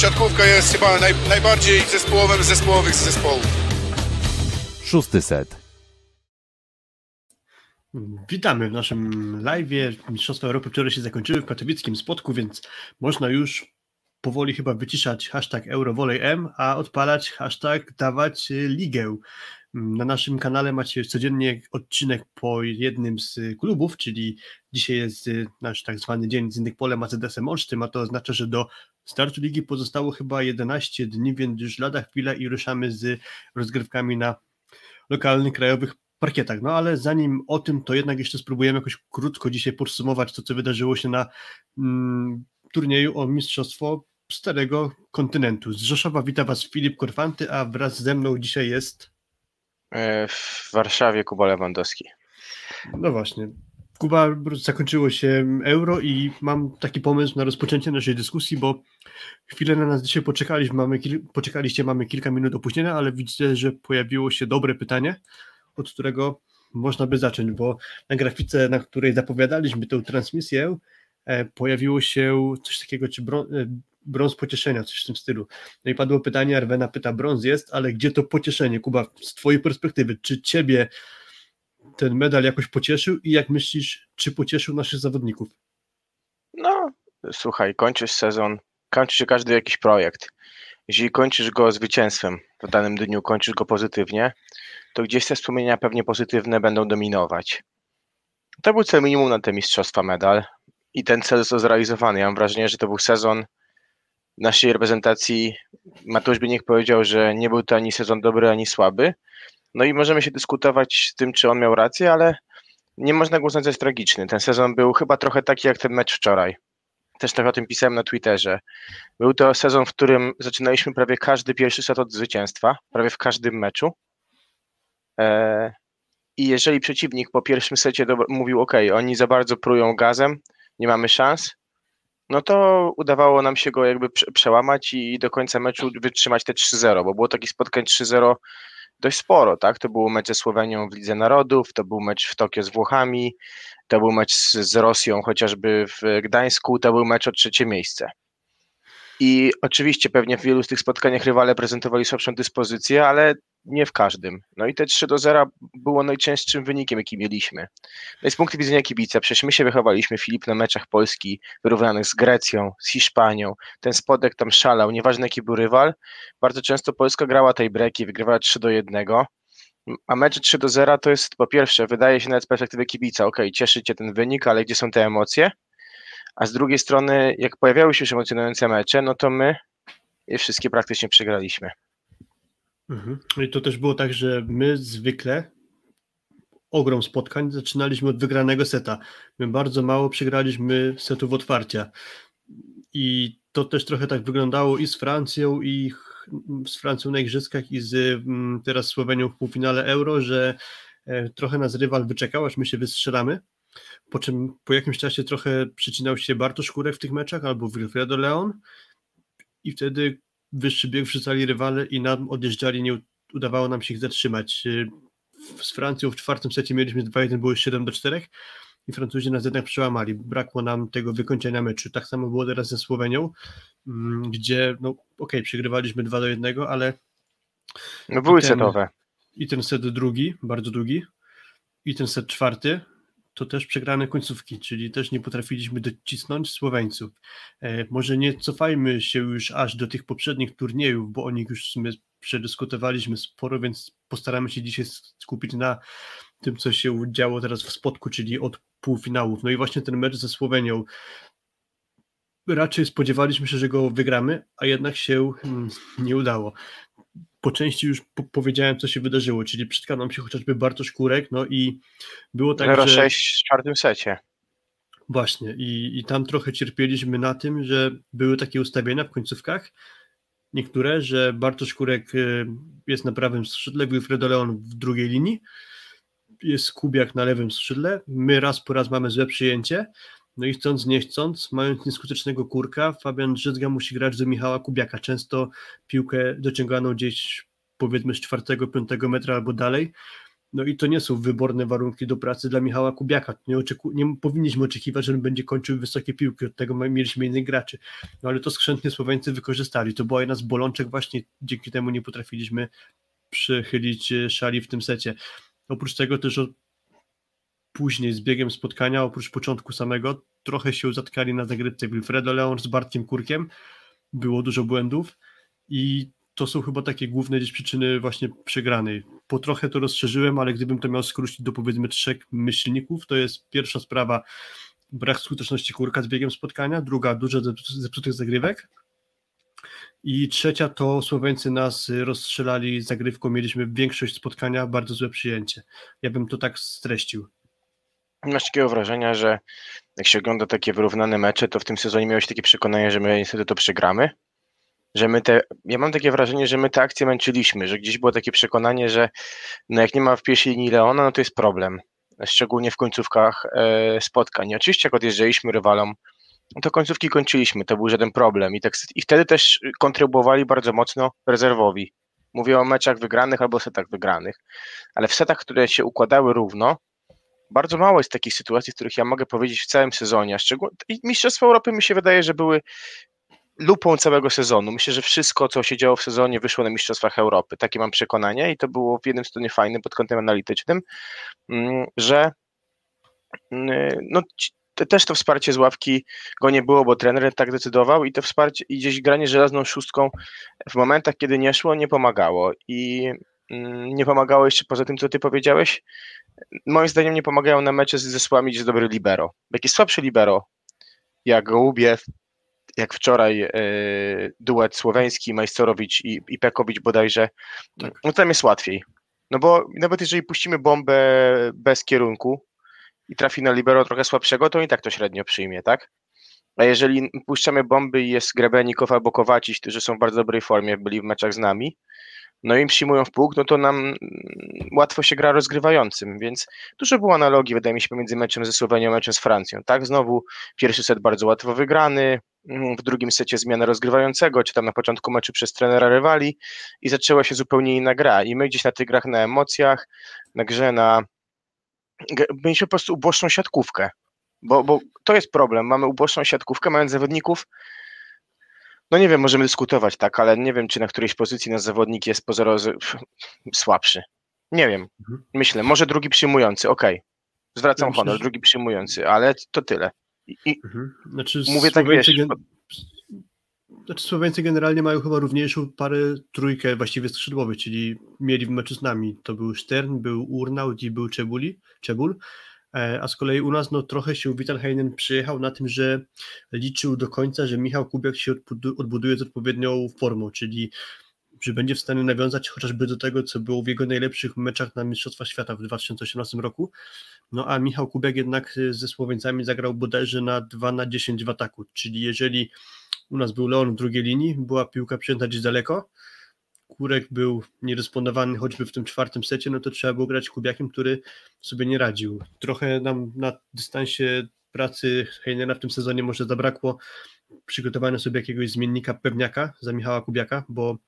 siatkówka jest chyba naj, najbardziej zespołowym z zespołowych z zespołów. Szósty set. Witamy w naszym live. Mistrzostwa Europy wczoraj się zakończyły w katowickim spotku, więc można już powoli chyba wyciszać hashtag EuroVolleyM, a odpalać hashtag dawać ligę. Na naszym kanale macie codziennie odcinek po jednym z klubów, czyli dzisiaj jest nasz tak zwany dzień z Indykpolem ACDS-em Olsztym, a to oznacza, że do startu ligi pozostało chyba 11 dni, więc już lada chwila i ruszamy z rozgrywkami na lokalnych, krajowych parkietach. No ale zanim o tym, to jednak jeszcze spróbujemy jakoś krótko dzisiaj podsumować to, co wydarzyło się na mm, turnieju o Mistrzostwo Starego Kontynentu. Z Rzeszowa wita Was Filip Korfanty, a wraz ze mną dzisiaj jest... E, w Warszawie Kuba Lewandowski. No właśnie. Kuba, zakończyło się euro i mam taki pomysł na rozpoczęcie naszej dyskusji, bo chwilę na nas dzisiaj poczekaliśmy, mamy kil, poczekaliście, mamy kilka minut opóźnienia, ale widzę, że pojawiło się dobre pytanie, od którego można by zacząć, bo na grafice, na której zapowiadaliśmy tę transmisję, e, pojawiło się coś takiego, czy e, brąz pocieszenia, coś w tym stylu. No i padło pytanie, Arwena pyta, brąz jest, ale gdzie to pocieszenie? Kuba, z twojej perspektywy, czy ciebie ten medal jakoś pocieszył i jak myślisz, czy pocieszył naszych zawodników? No, słuchaj, kończysz sezon, kończy się każdy jakiś projekt. Jeżeli kończysz go zwycięstwem w danym dniu, kończysz go pozytywnie, to gdzieś te wspomnienia pewnie pozytywne będą dominować. To był cel minimum na te mistrzostwa medal i ten cel został zrealizowany. Ja mam wrażenie, że to był sezon naszej reprezentacji. Mateusz Bieniek powiedział, że nie był to ani sezon dobry, ani słaby. No i możemy się dyskutować z tym, czy on miał rację, ale nie można go uznać za tragiczny. Ten sezon był chyba trochę taki jak ten mecz wczoraj. Też trochę o tym pisałem na Twitterze. Był to sezon, w którym zaczynaliśmy prawie każdy pierwszy set od zwycięstwa, prawie w każdym meczu. Eee, I jeżeli przeciwnik po pierwszym secie mówił, OK, oni za bardzo prują gazem, nie mamy szans, no to udawało nam się go jakby przełamać i do końca meczu wytrzymać te 3-0, bo było takich spotkań 3-0 dość sporo, tak? To był mecz ze Słowenią w Lidze Narodów, to był mecz w Tokio z Włochami, to był mecz z, z Rosją chociażby w Gdańsku, to był mecz o trzecie miejsce. I oczywiście pewnie w wielu z tych spotkaniach rywale prezentowali słabszą dyspozycję, ale nie w każdym. No i te 3 do 0 było najczęstszym wynikiem, jaki mieliśmy. No i z punktu widzenia kibica, przecież my się wychowaliśmy, Filip, na meczach Polski wyrównanych z Grecją, z Hiszpanią. Ten spodek tam szalał, nieważne jaki był rywal. Bardzo często Polska grała tej breki, wygrywała 3 do 1. A mecz 3 do 0 to jest po pierwsze, wydaje się nawet z perspektywy kibica, ok, cieszy cię ten wynik, ale gdzie są te emocje? A z drugiej strony, jak pojawiały się już emocjonujące mecze, no to my je wszystkie praktycznie przegraliśmy. Mhm. I to też było tak, że my zwykle ogrom spotkań zaczynaliśmy od wygranego seta. My bardzo mało przegraliśmy setów otwarcia. I to też trochę tak wyglądało i z Francją, i z Francją na Igrzyskach, i z mm, teraz Słowenią w półfinale Euro, że e, trochę nas rywal wyczekał, aż my się wystrzelamy. Po czym po jakimś czasie trochę przycinał się Bartosz Kurek w tych meczach albo Wilfredo Leon i wtedy wyższy bieg wrzucali rywale i nam odjeżdżali, nie udawało nam się ich zatrzymać. Z Francją w czwartym secie mieliśmy 2-1, było 7 do 4 i Francuzi nas jednak przełamali. Brakło nam tego wykończenia meczu. Tak samo było teraz ze Słowenią, mm, gdzie, no okej, okay, przegrywaliśmy 2 do 1, ale. No były ten, setowe. I ten set drugi, bardzo długi, i ten set czwarty, to też przegrane końcówki, czyli też nie potrafiliśmy docisnąć Słoweńców. E, może nie cofajmy się już aż do tych poprzednich turniejów, bo o nich już w sumie przedyskutowaliśmy sporo, więc postaramy się dzisiaj skupić na tym, co się działo teraz w spotku, czyli od półfinałów. No i właśnie ten mecz ze Słowenią. Raczej spodziewaliśmy się, że go wygramy, a jednak się mm, nie udało po części już po powiedziałem, co się wydarzyło, czyli przytkał nam się chociażby Bartosz Kurek, no i było tak, 0 że... 6 w czwartym secie. Właśnie i, i tam trochę cierpieliśmy na tym, że były takie ustawienia w końcówkach, niektóre, że Bartosz Kurek y, jest na prawym skrzydle, Wilfredo Leon w drugiej linii, jest Kubiak na lewym skrzydle, my raz po raz mamy złe przyjęcie, no i chcąc, nie chcąc, mając nieskutecznego kurka, Fabian Drzyzga musi grać do Michała Kubiaka. Często piłkę dociąganą gdzieś powiedzmy z czwartego, piątego metra albo dalej. No i to nie są wyborne warunki do pracy dla Michała Kubiaka. Nie, oczeku- nie powinniśmy oczekiwać, że on będzie kończył wysokie piłki, od tego mieliśmy innych graczy. No ale to skrzętnie Słoweńcy wykorzystali. To była jedna z bolączek, właśnie dzięki temu nie potrafiliśmy przychylić e, szali w tym secie. Oprócz tego też później z biegiem spotkania, oprócz początku samego, trochę się zatkali na zagrywce Wilfredo Leon z Bartkiem Kurkiem. Było dużo błędów i to są chyba takie główne gdzieś przyczyny właśnie przegranej. Po trochę to rozszerzyłem, ale gdybym to miał skrócić do powiedzmy trzech myślników, to jest pierwsza sprawa brak skuteczności kurka z biegiem spotkania, druga dużo zepsutych zagrywek i trzecia to Słoweńcy nas rozstrzelali zagrywką, mieliśmy większość spotkania, bardzo złe przyjęcie. Ja bym to tak streścił. Masz takiego wrażenia, że jak się ogląda takie wyrównane mecze, to w tym sezonie miałeś takie przekonanie, że my niestety to przegramy? Że my te, ja mam takie wrażenie, że my te akcje męczyliśmy, że gdzieś było takie przekonanie, że no jak nie ma w pierwszej linii Leona, no to jest problem. Szczególnie w końcówkach e, spotkań. Oczywiście jak odjeżdżaliśmy rywalom, no to końcówki kończyliśmy, to był żaden problem. I, tak, I wtedy też kontrybuowali bardzo mocno rezerwowi. Mówię o meczach wygranych albo setach wygranych. Ale w setach, które się układały równo, bardzo mało jest takich sytuacji, w których ja mogę powiedzieć w całym sezonie, szczególnie Mistrzostwa Europy mi się wydaje, że były lupą całego sezonu. Myślę, że wszystko, co się działo w sezonie, wyszło na Mistrzostwach Europy. Takie mam przekonanie i to było w jednym stronie fajne pod kątem analitycznym, mm, że mm, no, też to wsparcie z ławki go nie było, bo trener tak decydował i to wsparcie i gdzieś granie żelazną szóstką w momentach, kiedy nie szło, nie pomagało. I nie pomagało jeszcze poza tym, co ty powiedziałeś. Moim zdaniem nie pomagają na mecze z zespołami, gdzie jest dobry libero. Jak jest słabszy libero, jak Gołubiew, jak wczoraj e, duet słoweński, Majsterowicz i, i Pekowicz bodajże, tak. no tam jest łatwiej. No bo nawet jeżeli puścimy bombę bez kierunku i trafi na libero trochę słabszego, to i tak to średnio przyjmie, tak? A jeżeli puszczamy bomby i jest Grebenikow albo Kowaciś, którzy są w bardzo dobrej formie, byli w meczach z nami, no i przyjmują w pług, no to nam mm, łatwo się gra rozgrywającym, więc dużo było analogii, wydaje mi się, pomiędzy meczem ze Słowenią a meczem z Francją, tak? Znowu pierwszy set bardzo łatwo wygrany, mm, w drugim secie zmiana rozgrywającego, czy tam na początku meczu przez trenera rywali i zaczęła się zupełnie inna gra i my gdzieś na tych grach na emocjach, na grze na... mieliśmy po prostu uboczną siatkówkę, bo, bo to jest problem, mamy uboczną siatkówkę, mając zawodników, no nie wiem, możemy dyskutować, tak, ale nie wiem, czy na którejś pozycji nasz zawodnik jest pozorowy słabszy. Nie wiem. Mhm. Myślę, może drugi przyjmujący, okej. Okay. Zwracam ja honor, że... drugi przyjmujący, ale to tyle. I, i mhm. znaczy, mówię tak, wiesz... Gen... Znaczy Słoweńcy generalnie mają chyba równiejszą parę trójkę właściwie skrzydłowych, czyli mieli w meczu z nami. To był Stern, był Urnał i był Czebuli, Czebul. E, a z kolei u nas no, trochę się Heinen przyjechał na tym, że liczył do końca, że Michał Kubiak się odbuduje z odpowiednią formą, czyli że będzie w stanie nawiązać chociażby do tego, co było w jego najlepszych meczach na Mistrzostwach Świata w 2018 roku. No a Michał Kubiak jednak ze Słoweńcami zagrał bodajże na 2 na 10 w ataku, czyli jeżeli u nas był Leon w drugiej linii, była piłka przyjęta gdzieś daleko, Kurek był niedysponowany choćby w tym czwartym secie, no to trzeba było grać Kubiakiem, który sobie nie radził. Trochę nam na dystansie pracy Heinera w tym sezonie może zabrakło przygotowania sobie jakiegoś zmiennika pewniaka za Michała Kubiaka, bo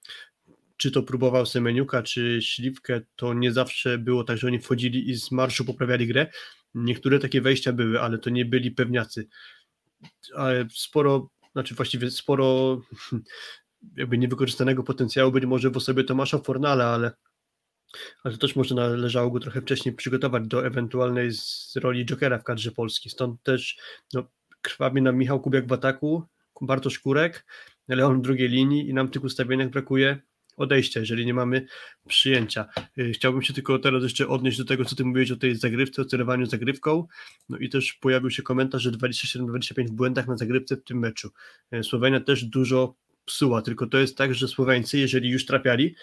czy to próbował Semeniuka, czy Śliwkę, to nie zawsze było tak, że oni wchodzili i z marszu poprawiali grę. Niektóre takie wejścia były, ale to nie byli pewniacy. Ale sporo, znaczy właściwie sporo jakby niewykorzystanego potencjału być może w osobie Tomasza Fornala, ale, ale też może należało go trochę wcześniej przygotować do ewentualnej roli Jokera w kadrze Polski. Stąd też no, krwawi nam Michał Kubiak w ataku, Bartosz Kurek, Leon w drugiej linii i nam tych ustawieniach brakuje odejścia, jeżeli nie mamy przyjęcia. Y, chciałbym się tylko teraz jeszcze odnieść do tego, co ty mówiłeś o tej zagrywce, o celowaniu zagrywką. No i też pojawił się komentarz, że 27-25 w błędach na zagrywce w tym meczu. Y, Słowenia też dużo psuła, tylko to jest tak, że Słoweńcy, jeżeli już trafiali,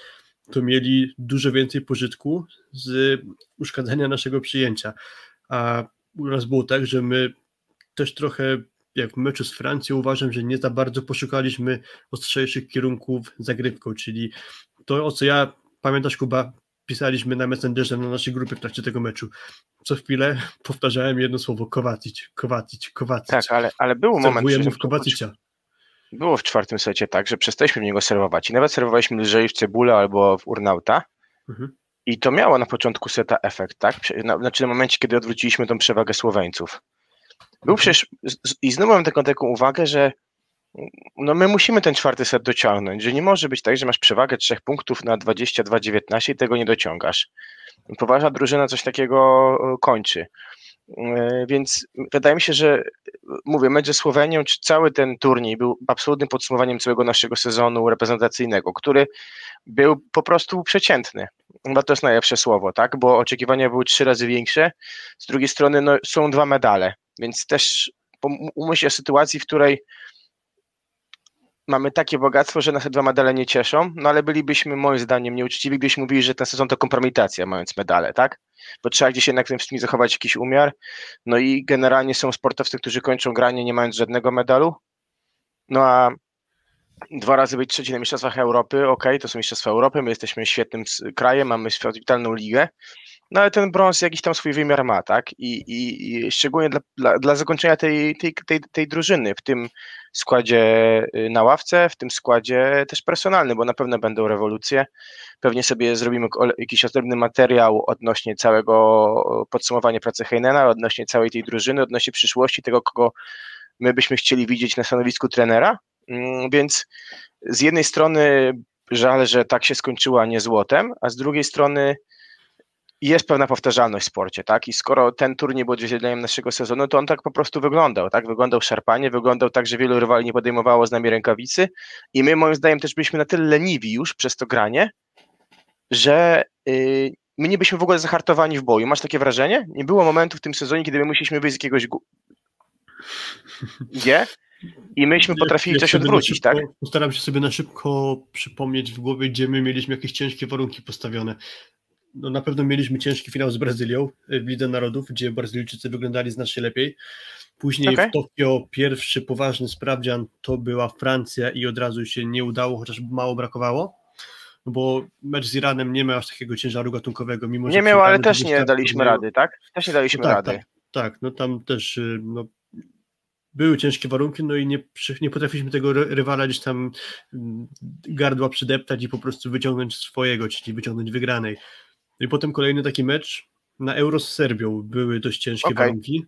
to mieli dużo więcej pożytku z uszkadzania naszego przyjęcia. A u nas było tak, że my też trochę, jak w meczu z Francją, uważam, że nie za bardzo poszukaliśmy ostrzejszych kierunków zagrywką, czyli to, o co ja, pamiętasz Kuba, pisaliśmy na Messengerze na naszej grupie w trakcie tego meczu. Co chwilę powtarzałem jedno słowo, Kowacić, Kowacić, Kowacić. Tak, ale, ale był moment, że... w Kowacicia. Było w czwartym secie tak, że przestaliśmy w niego serwować i nawet serwowaliśmy lżej w cebulę albo w urnauta mhm. I to miało na początku seta efekt, tak? Na- Znaczy na momencie, kiedy odwróciliśmy tą przewagę Słoweńców. Był przecież, z- i znowu mam taką, taką uwagę, że no my musimy ten czwarty set dociągnąć, że nie może być tak, że masz przewagę trzech punktów na 22-19 i tego nie dociągasz. Poważna drużyna coś takiego e, kończy. E, Więc wydaje mi się, że mówię, mecz ze Słowenią, cały ten turniej był absolutnym podsumowaniem całego naszego sezonu reprezentacyjnego, który był po prostu przeciętny. Chyba to jest najlepsze słowo, tak? Bo oczekiwania były trzy razy większe. Z drugiej strony no, są dwa medale, więc też umyśl się sytuacji, w której mamy takie bogactwo, że nas te dwa medale nie cieszą, no ale bylibyśmy moim zdaniem nieuczciwi, gdybyśmy mówili, że ten sezon to kompromitacja, mając medale, tak? Bo trzeba gdzieś jednak w tym wszystkim zachować jakiś umiar. No i generalnie są sportowcy, którzy kończą granie nie mając żadnego medalu. No a dwa razy być trzeci na Mistrzostwach Europy, okej, to są Mistrzostwa Europy, my jesteśmy świetnym krajem, mamy świetną ligę, no ale ten brąz jakiś tam swój wymiar ma, tak? I, i, i szczególnie dla, dla, dla zakończenia tej, tej, tej, tej drużyny, w tym składzie y, na ławce, w tym składzie też personalnym, bo na pewno będą rewolucje. Pewnie sobie zrobimy jakiś odrębny materiał odnośnie całego podsumowania pracy Heinena, odnośnie całej tej drużyny, odnośnie przyszłości, tego, kogo my byśmy chcieli widzieć na stanowisku trenera. Mm, Więc z jednej strony żal, że tak się skończyła nie złotem, a z drugiej strony jest pewna powtarzalność w sporcie, tak? I skoro ten turniej był odzwierciedleniem naszego sezonu, to on tak po prostu wyglądał, tak? Wyglądał szarpanie, wyglądał tak, że wielu rywali nie podejmowało z nami rękawicy i my moim zdaniem też byliśmy na tyle leniwi już przez to granie, że yy, my nie byliśmy w ogóle zahartowani w boju. Masz takie wrażenie? Nie było momentu w tym sezonie, kiedy my musieliśmy wyjść z jakiegoś gu- G i myśmy potrafili Ja coś odwrócić, tak? szybko- Postaram się sobie na szybko przypomnieć w głowie, gdzie my mieliśmy jakieś ciężkie warunki postawione. No, na pewno mieliśmy ciężki finał z Brazylią y, w Lidze Narodów, gdzie Brazylijczycy wyglądali znacznie lepiej. Później Okej. w Tokio pierwszy poważny sprawdzian to była Francja i od razu się nie udało, chociaż mało brakowało. No bo mecz z Iranem nie miał aż takiego ciężaru gatunkowego, mimo że Nie miał, ale też nie daliśmy rady, tak? Też nie daliśmy tak, rady. Tak, tak, no tam też y, no, były ciężkie warunki, no i nie, nie potrafiliśmy tego ry- rywala gdzieś tam mm, gardła przydeptać i po prostu wyciągnąć swojego, czyli wyciągnąć wygranej. No I potem kolejny taki mecz na Euro z Serbią były dość ciężkie Okej. warunki.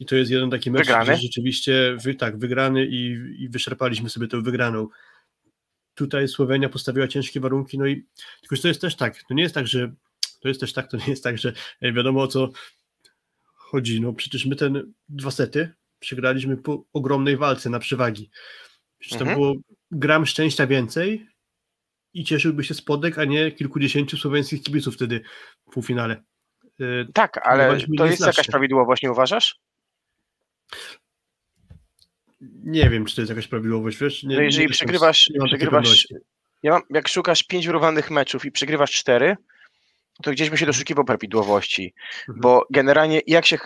I to jest jeden taki mecz, Wygrany? gdzie rzeczywiście wy, tak, wygrany i, i wyszarpaliśmy sobie tę wygraną. Tutaj Słowenia postawiła ciężkie warunki, no i tylko to jest też tak, to nie jest tak, że to jest też tak, to nie jest tak, że e, wiadomo o co chodzi. No przecież my ten dwa sety przegraliśmy po ogromnej walce na przewagi. Przecież tam Mhm. było gram szczęścia więcej i cieszyłby się spodek, a nie kilkudziesięciu słoweńskich kibiców wtedy w półfinale. E, Tak, ale to jest jakaś prawidłowość, nie uważasz? Nie wiem, czy to jest jakaś prawidłowość, wiesz? Nie, No jeżeli nie przegrywasz, nie przegrywasz ja mam, jak szukasz pięć wyrównanych meczów i przegrywasz cztery, to gdzieś by się doszukiwał prawidłowości. Mhm. Bo generalnie jak się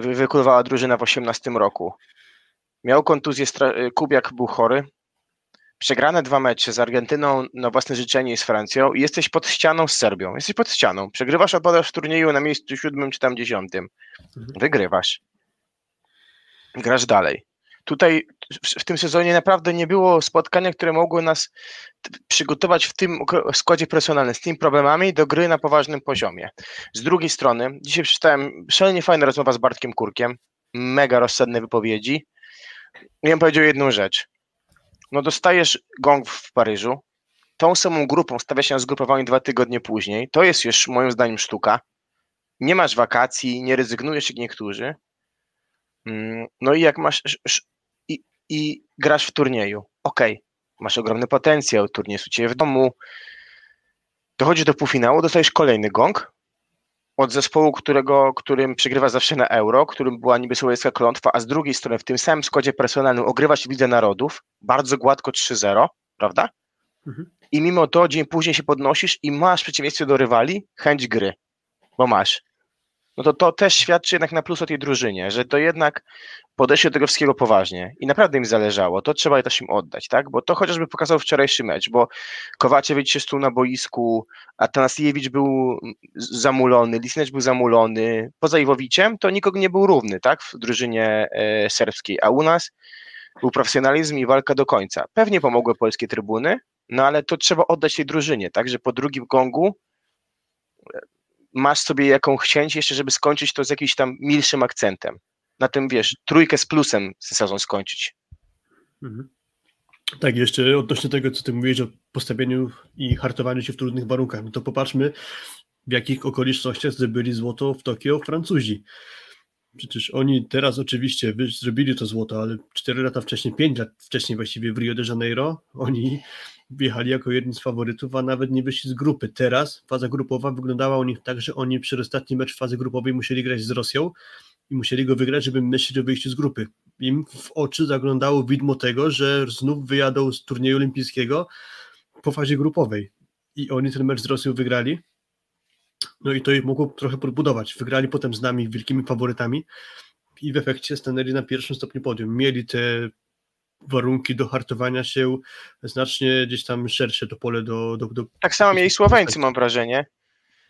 wy- wykulowała drużyna w 18 roku? Miał kontuzję, y, Kubiak był chory, przegrane dwa mecze z Argentyną na własne życzenie i z Francją i jesteś pod ścianą z Serbią. Jesteś pod ścianą. Przegrywasz, opadasz w turnieju na miejscu siódmym czy tam dziesiątym. Mhm. Wygrywasz. Grasz dalej. Tutaj w, tym sezonie naprawdę nie było spotkania, które mogły nas przygotować w tym składzie personalnym z tymi problemami do gry na poważnym poziomie. Z drugiej strony, dzisiaj przeczytałem szalenie fajna rozmowa z Bartkiem Kurkiem, mega rozsądne wypowiedzi. I on powiedział jedną rzecz. No dostajesz gong w Paryżu, tą samą grupą stawia się na zgrupowanie dwa tygodnie później. To jest już moim zdaniem sztuka. Nie masz wakacji, nie rezygnujesz jak niektórzy. Mm, No i jak masz sz- sz- i, i grasz w turnieju, okej, masz ogromny potencjał, turniej jest u ciebie w domu, dochodzisz do półfinału, dostajesz kolejny gong od zespołu, którego, którym przegrywa zawsze na euro, którym była niby słowiecka klątwa, a z drugiej strony w tym samym składzie personalnym ogrywasz w Lidze Narodów, bardzo gładko 3-0, prawda? Mhm. I mimo to dzień później się podnosisz i masz w przeciwieństwie do rywali chęć gry, bo masz. No to to też świadczy jednak na plus o tej drużynie, że to jednak podeszli do tego wszystkiego poważnie i naprawdę im zależało. To trzeba też im oddać, tak? Bo to chociażby pokazał wczorajszy mecz, bo Kowaczewicz się stół na boisku, Atanasiewicz był zamulony, Lisnecz był zamulony. Poza Iwowiciem to nikogo nie był równy, tak? W drużynie e, serbskiej, a u nas był profesjonalizm i walka do końca. Pewnie pomogły polskie trybuny, no ale to trzeba oddać tej drużynie, tak? Że po drugim gongu masz sobie jaką chcieć jeszcze, żeby skończyć to z jakimś tam milszym akcentem. Na tym, wiesz, trójkę z plusem sezon skończyć. Mhm. Tak, jeszcze odnośnie tego, co ty mówiłeś o postawieniu i hartowaniu się w trudnych warunkach, no to popatrzmy, w jakich okolicznościach zdobyli złoto w Tokio Francuzi. Przecież oni teraz oczywiście zrobili to złoto, ale 4 lata wcześniej, 5 lat wcześniej właściwie w Rio de Janeiro, oni wjechali jako jedni z faworytów, a nawet nie wyszli z grupy. Teraz faza grupowa wyglądała u nich tak, że oni przez ostatni mecz fazy grupowej musieli grać z Rosją i musieli go wygrać, żeby myśleć o wyjściu z grupy. Im w oczy zaglądało widmo tego, że znów wyjadą z turnieju olimpijskiego po fazie grupowej. I oni ten mecz z Rosją wygrali. No i to ich mogło trochę podbudować. Wygrali potem z nami wielkimi faworytami i w efekcie stanęli na pierwszym stopniu podium. Mieli te warunki do hartowania się znacznie gdzieś tam szersze to pole do... do, do tak samo mieli Słoweńcy, mam wrażenie,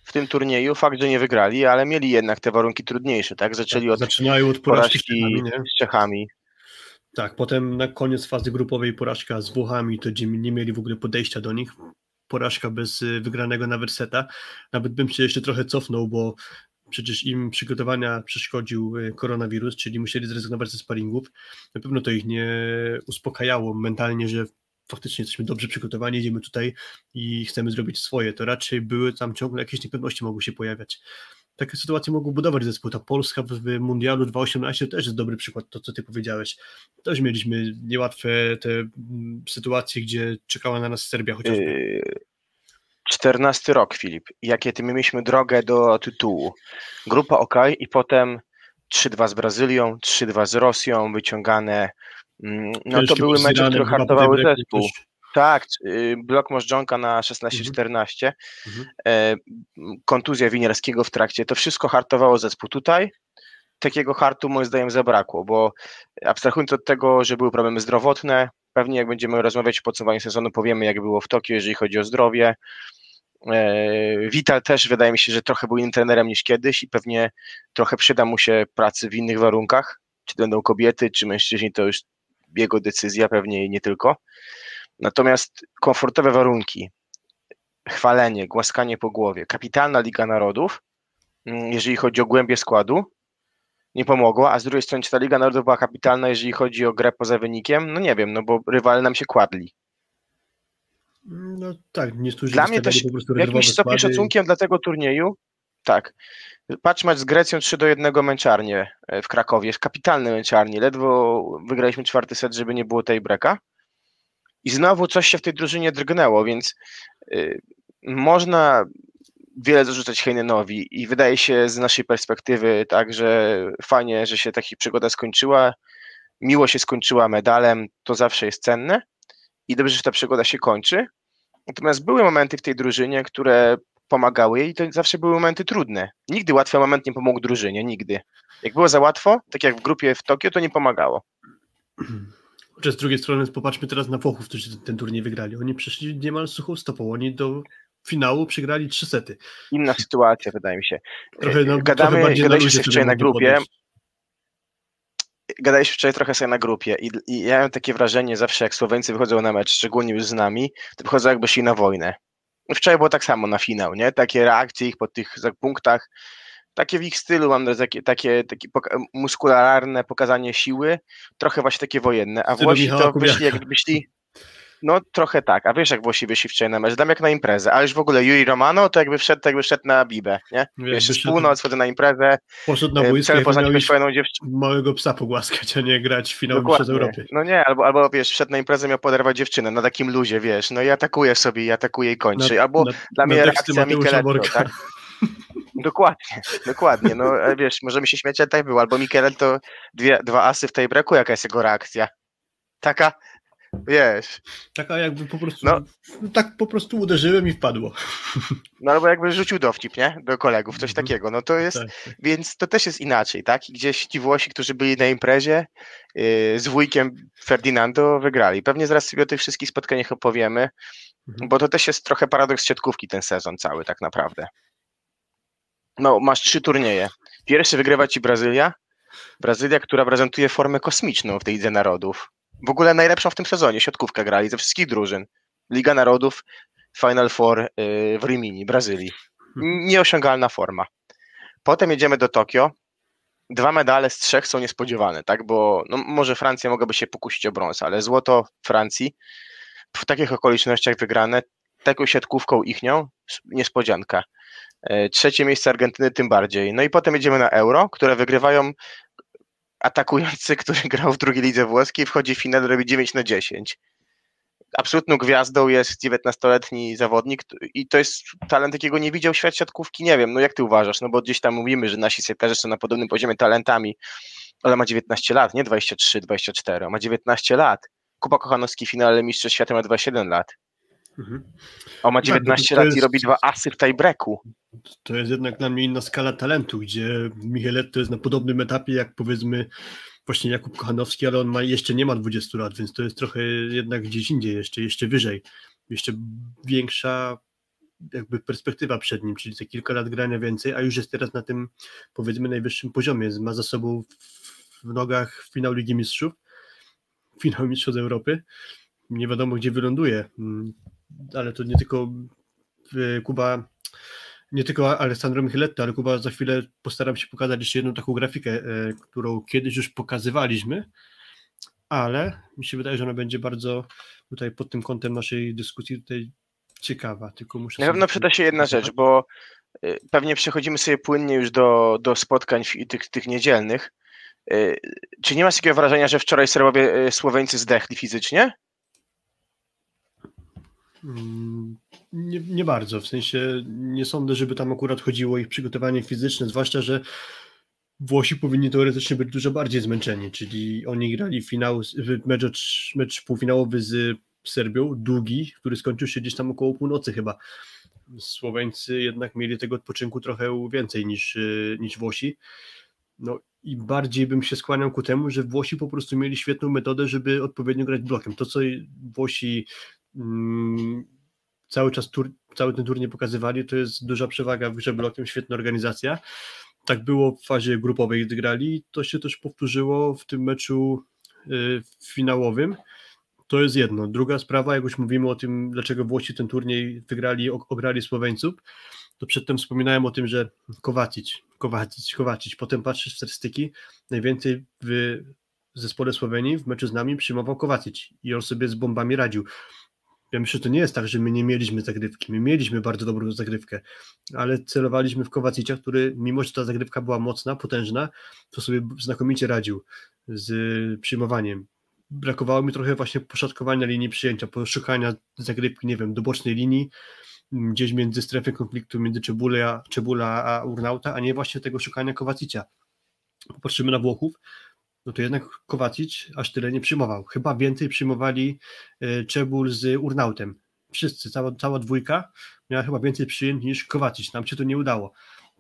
w tym turnieju. Fakt, że nie wygrali, ale mieli jednak te warunki trudniejsze, tak? Zaczęli od, Zaczynają od porażki, z Czechami, z Czechami. Tak, potem na koniec fazy grupowej porażka z Włochami, to gdzie nie mieli w ogóle podejścia do nich. Porażka bez y, wygranego nawet seta. Nawet bym się jeszcze trochę cofnął, bo przecież im przygotowania przeszkodził y, koronawirus, czyli musieli zrezygnować ze sparingów. Na pewno to ich nie uspokajało mentalnie, że faktycznie jesteśmy dobrze przygotowani, idziemy tutaj i chcemy zrobić swoje. To raczej były tam ciągle jakieś niepewności mogły się pojawiać. Takie sytuacje mogą budować zespół. Ta Polska w Mundialu 2018 też jest dobry przykład, to co ty powiedziałeś. Też mieliśmy niełatwe te mm, sytuacje, gdzie czekała na nas Serbia chociażby. Yy, 14 rok, Filip. Jakie ty mieliśmy drogę do tytułu? Grupa OK i potem 3-2 z Brazylią, 3-2 z Rosją, wyciągane. Mm, no to były mecze, które hartowały zespół. Tak, y, blok Możdżonka na 16-14, mhm. E, kontuzja Winiarskiego w trakcie, to wszystko hartowało zespół. Tutaj takiego hartu moim zdaniem zabrakło, bo abstrahując od tego, że były problemy zdrowotne, pewnie jak będziemy rozmawiać o podsumowaniu sezonu, powiemy jak było w Tokio, jeżeli chodzi o zdrowie. E, Vital też wydaje mi się, że trochę był innym trenerem niż kiedyś i pewnie trochę przyda mu się pracy w innych warunkach, czy będą kobiety, czy mężczyźni, to już jego decyzja pewnie i nie tylko. Natomiast komfortowe warunki, chwalenie, głaskanie po głowie, kapitalna Liga Narodów, mm, jeżeli chodzi o głębię składu, nie pomogło, a z drugiej strony czy ta Liga Narodów była kapitalna, jeżeli chodzi o grę poza wynikiem? No nie wiem, no bo rywale nam się kładli. No tak, nie Dla mnie też w jakimś stopniu szacunkiem dla tego turnieju, tak. Patrz mecz z Grecją 3 do 1 męczarnie e, w Krakowie, kapitalne męczarnie, ledwo wygraliśmy czwarty set, żeby nie było tej breka. I znowu coś się w tej drużynie drgnęło, więc y, można wiele zarzucać Heinenowi i wydaje się z naszej perspektywy tak, że fajnie, że się taka przygoda skończyła, miło się skończyła medalem, to zawsze jest cenne i dobrze, że ta przygoda się kończy. Natomiast były momenty w tej drużynie, które pomagały jej i to zawsze były momenty trudne. Nigdy łatwy moment nie pomógł drużynie, nigdy. Jak było za łatwo, tak jak w grupie w Tokio, to nie pomagało. Z drugiej strony popatrzmy teraz na Włochów, którzy ten, ten turniej wygrali. Oni przeszli niemal suchą stopą. Oni do finału przegrali trzy sety. Inna sytuacja, wydaje mi się. Trochę, no, Gadamy, trochę gadaliśmy wczoraj na grupie. Gadaliśmy wczoraj trochę sobie na grupie i, i ja mam takie wrażenie zawsze, jak Słoweńcy wychodzą na mecz, szczególnie już z nami, to wychodzą jakby szli na wojnę. Wczoraj było tak samo na finał, nie? Takie reakcje ich po tych punktach takie w ich stylu, mam takie, takie, takie poka muskularne pokazanie siły, trochę właśnie takie wojenne, a Włosi to wyszli jak wyszli, no trochę tak, a wiesz jak Włosi wyszli wczoraj na mecz, dam jak na imprezę, a już w ogóle Yuri Romano to jakby wszedł, to jakby wszedł na Bibę, nie? Wiesz, jest północ, wchodzę na imprezę, poszedł na e, boisko cel poznać swoją dziewczynę. małego psa pogłaskać, a nie grać w finał w Europie. No nie, albo, albo wiesz, wszedł na imprezę, miał poderwać dziewczynę na takim luzie, wiesz, no i atakuje sobie i atakuje i kończy, na, albo na, dla mnie reakcja Micheletto, tak? Dokładnie, dokładnie. No e, wiesz, możemy się śmiać, ale tak było. Albo Mikel to dwie, dwa asy w tej breku, jaka jest jego reakcja? Taka, wiesz. Taka jakby po prostu, no, tak po prostu uderzyłem i wpadło. No albo jakby rzucił dowcip, nie? Do kolegów, coś mhm. takiego. No to jest, tak, tak. więc to też jest inaczej, tak? I gdzieś ci Włosi, którzy byli na imprezie yy, z wujkiem Ferdinando wygrali. Pewnie zaraz sobie o tych wszystkich spotkaniach opowiemy, mhm. bo to też jest trochę paradoks siatkówki ten sezon cały tak naprawdę no, masz trzy turnieje. Pierwszy wygrywa ci Brazylia. Brazylia, która prezentuje formę kosmiczną w tej Lidze Narodów. W ogóle najlepszą w tym sezonie, siatkówkę grali ze wszystkich drużyn. Liga Narodów, Final Four yy, w Rimini, Brazylii. Nieosiągalna forma. Potem jedziemy do Tokio. Dwa medale z trzech są niespodziewane, tak? Bo no, może Francja mogłaby się pokusić o brąz, ale złoto Francji w takich okolicznościach wygrane, taką siatkówką ichnią, niespodzianka. E, trzecie miejsce Argentyny tym bardziej. No i potem jedziemy na Euro, które wygrywają atakujący, który grał w drugiej lidze włoskiej, wchodzi w finał, robi 9 na 10. Absolutną gwiazdą jest 19-letni zawodnik i to jest talent, jakiego nie widział świat siatkówki. Nie wiem, no jak ty uważasz? No bo gdzieś tam mówimy, że nasi sekretarze są na podobnym poziomie talentami, ale ma 19 lat, nie 23, 24, ma 19 lat. Kuba Kochanowski finale Mistrzostw Świata ma 27 lat. Mhm. On ma 19 tak, lat jest, i robi dwa asy w tiebreaku. To jest jednak dla mnie inna skala talentu, gdzie Michelet to jest na podobnym etapie jak powiedzmy właśnie Jakub Kochanowski, ale on ma, jeszcze nie ma 20 lat, więc to jest trochę jednak gdzieś indziej, jeszcze, jeszcze wyżej. Jeszcze większa jakby perspektywa przed nim, czyli te kilka lat grania więcej, a już jest teraz na tym powiedzmy najwyższym poziomie. Ma za sobą w nogach finał Ligi Mistrzów, finał Mistrzostw Europy. Nie wiadomo, gdzie wyląduje, mm, ale to nie tylko e, Kuba nie tylko Alessandro Micheletto, ale Kuba za chwilę postaram się pokazać jeszcze jedną taką grafikę, e, którą kiedyś już pokazywaliśmy, ale mi się wydaje, że ona będzie bardzo tutaj pod tym kątem naszej dyskusji tutaj ciekawa, tylko muszę... Na pewno przyda się jedna rzecz, bo e, pewnie przechodzimy sobie płynnie już do, do spotkań tych, tych niedzielnych. Czy nie masz takiego wrażenia, że wczoraj Serbowie Słoweńcy zdechli fizycznie? Mm, nie, nie bardzo, w sensie nie sądzę, żeby tam akurat chodziło o ich przygotowanie fizyczne, zwłaszcza, że Włosi powinni teoretycznie być dużo bardziej zmęczeni, czyli oni grali finał, mecz, mecz półfinałowy z Serbią, długi, który skończył się gdzieś tam około północy chyba. Słoweńcy jednak mieli tego odpoczynku trochę więcej niż, niż Włosi. No i bardziej bym się skłaniał ku temu, że Włosi po prostu mieli świetną metodę, żeby odpowiednio grać blokiem. To, co Włosi cały czas tur, cały ten turniej pokazywali, to jest duża przewaga w grze blokiem, świetna organizacja. Tak było w fazie grupowej, gdy grali. To się też powtórzyło w tym meczu y, finałowym. To jest jedno. Druga sprawa, jak już mówimy o tym, dlaczego Włosi ten turniej wygrali, ograli Słoweńców, to przedtem wspominałem o tym, że Kowacic, Kowacic, Kowacic, potem patrzysz w statystyki, najwięcej w zespole Słowenii w meczu z nami przyjmował Kowacic i on sobie z bombami radził. Ja myślę, że to nie jest tak, że my nie mieliśmy zagrywki. My mieliśmy bardzo dobrą zagrywkę, ale celowaliśmy w Kowacicia, który mimo, że ta zagrywka była mocna, potężna, to sobie znakomicie radził z przyjmowaniem. Brakowało mi trochę właśnie poszatkowania linii przyjęcia, poszukania zagrywki, nie wiem, do bocznej linii, gdzieś między strefą konfliktu między Czebula, Czebula a Urnauta, a nie właśnie tego szukania Kowacicia. Popatrzymy na Włochów, no to jednak Kowacic aż tyle nie przyjmował. Chyba więcej przyjmowali e, Czebul z Urnautem. Wszyscy, cała, cała dwójka miała chyba więcej przyjęć niż Kowacic. Nam się to nie udało.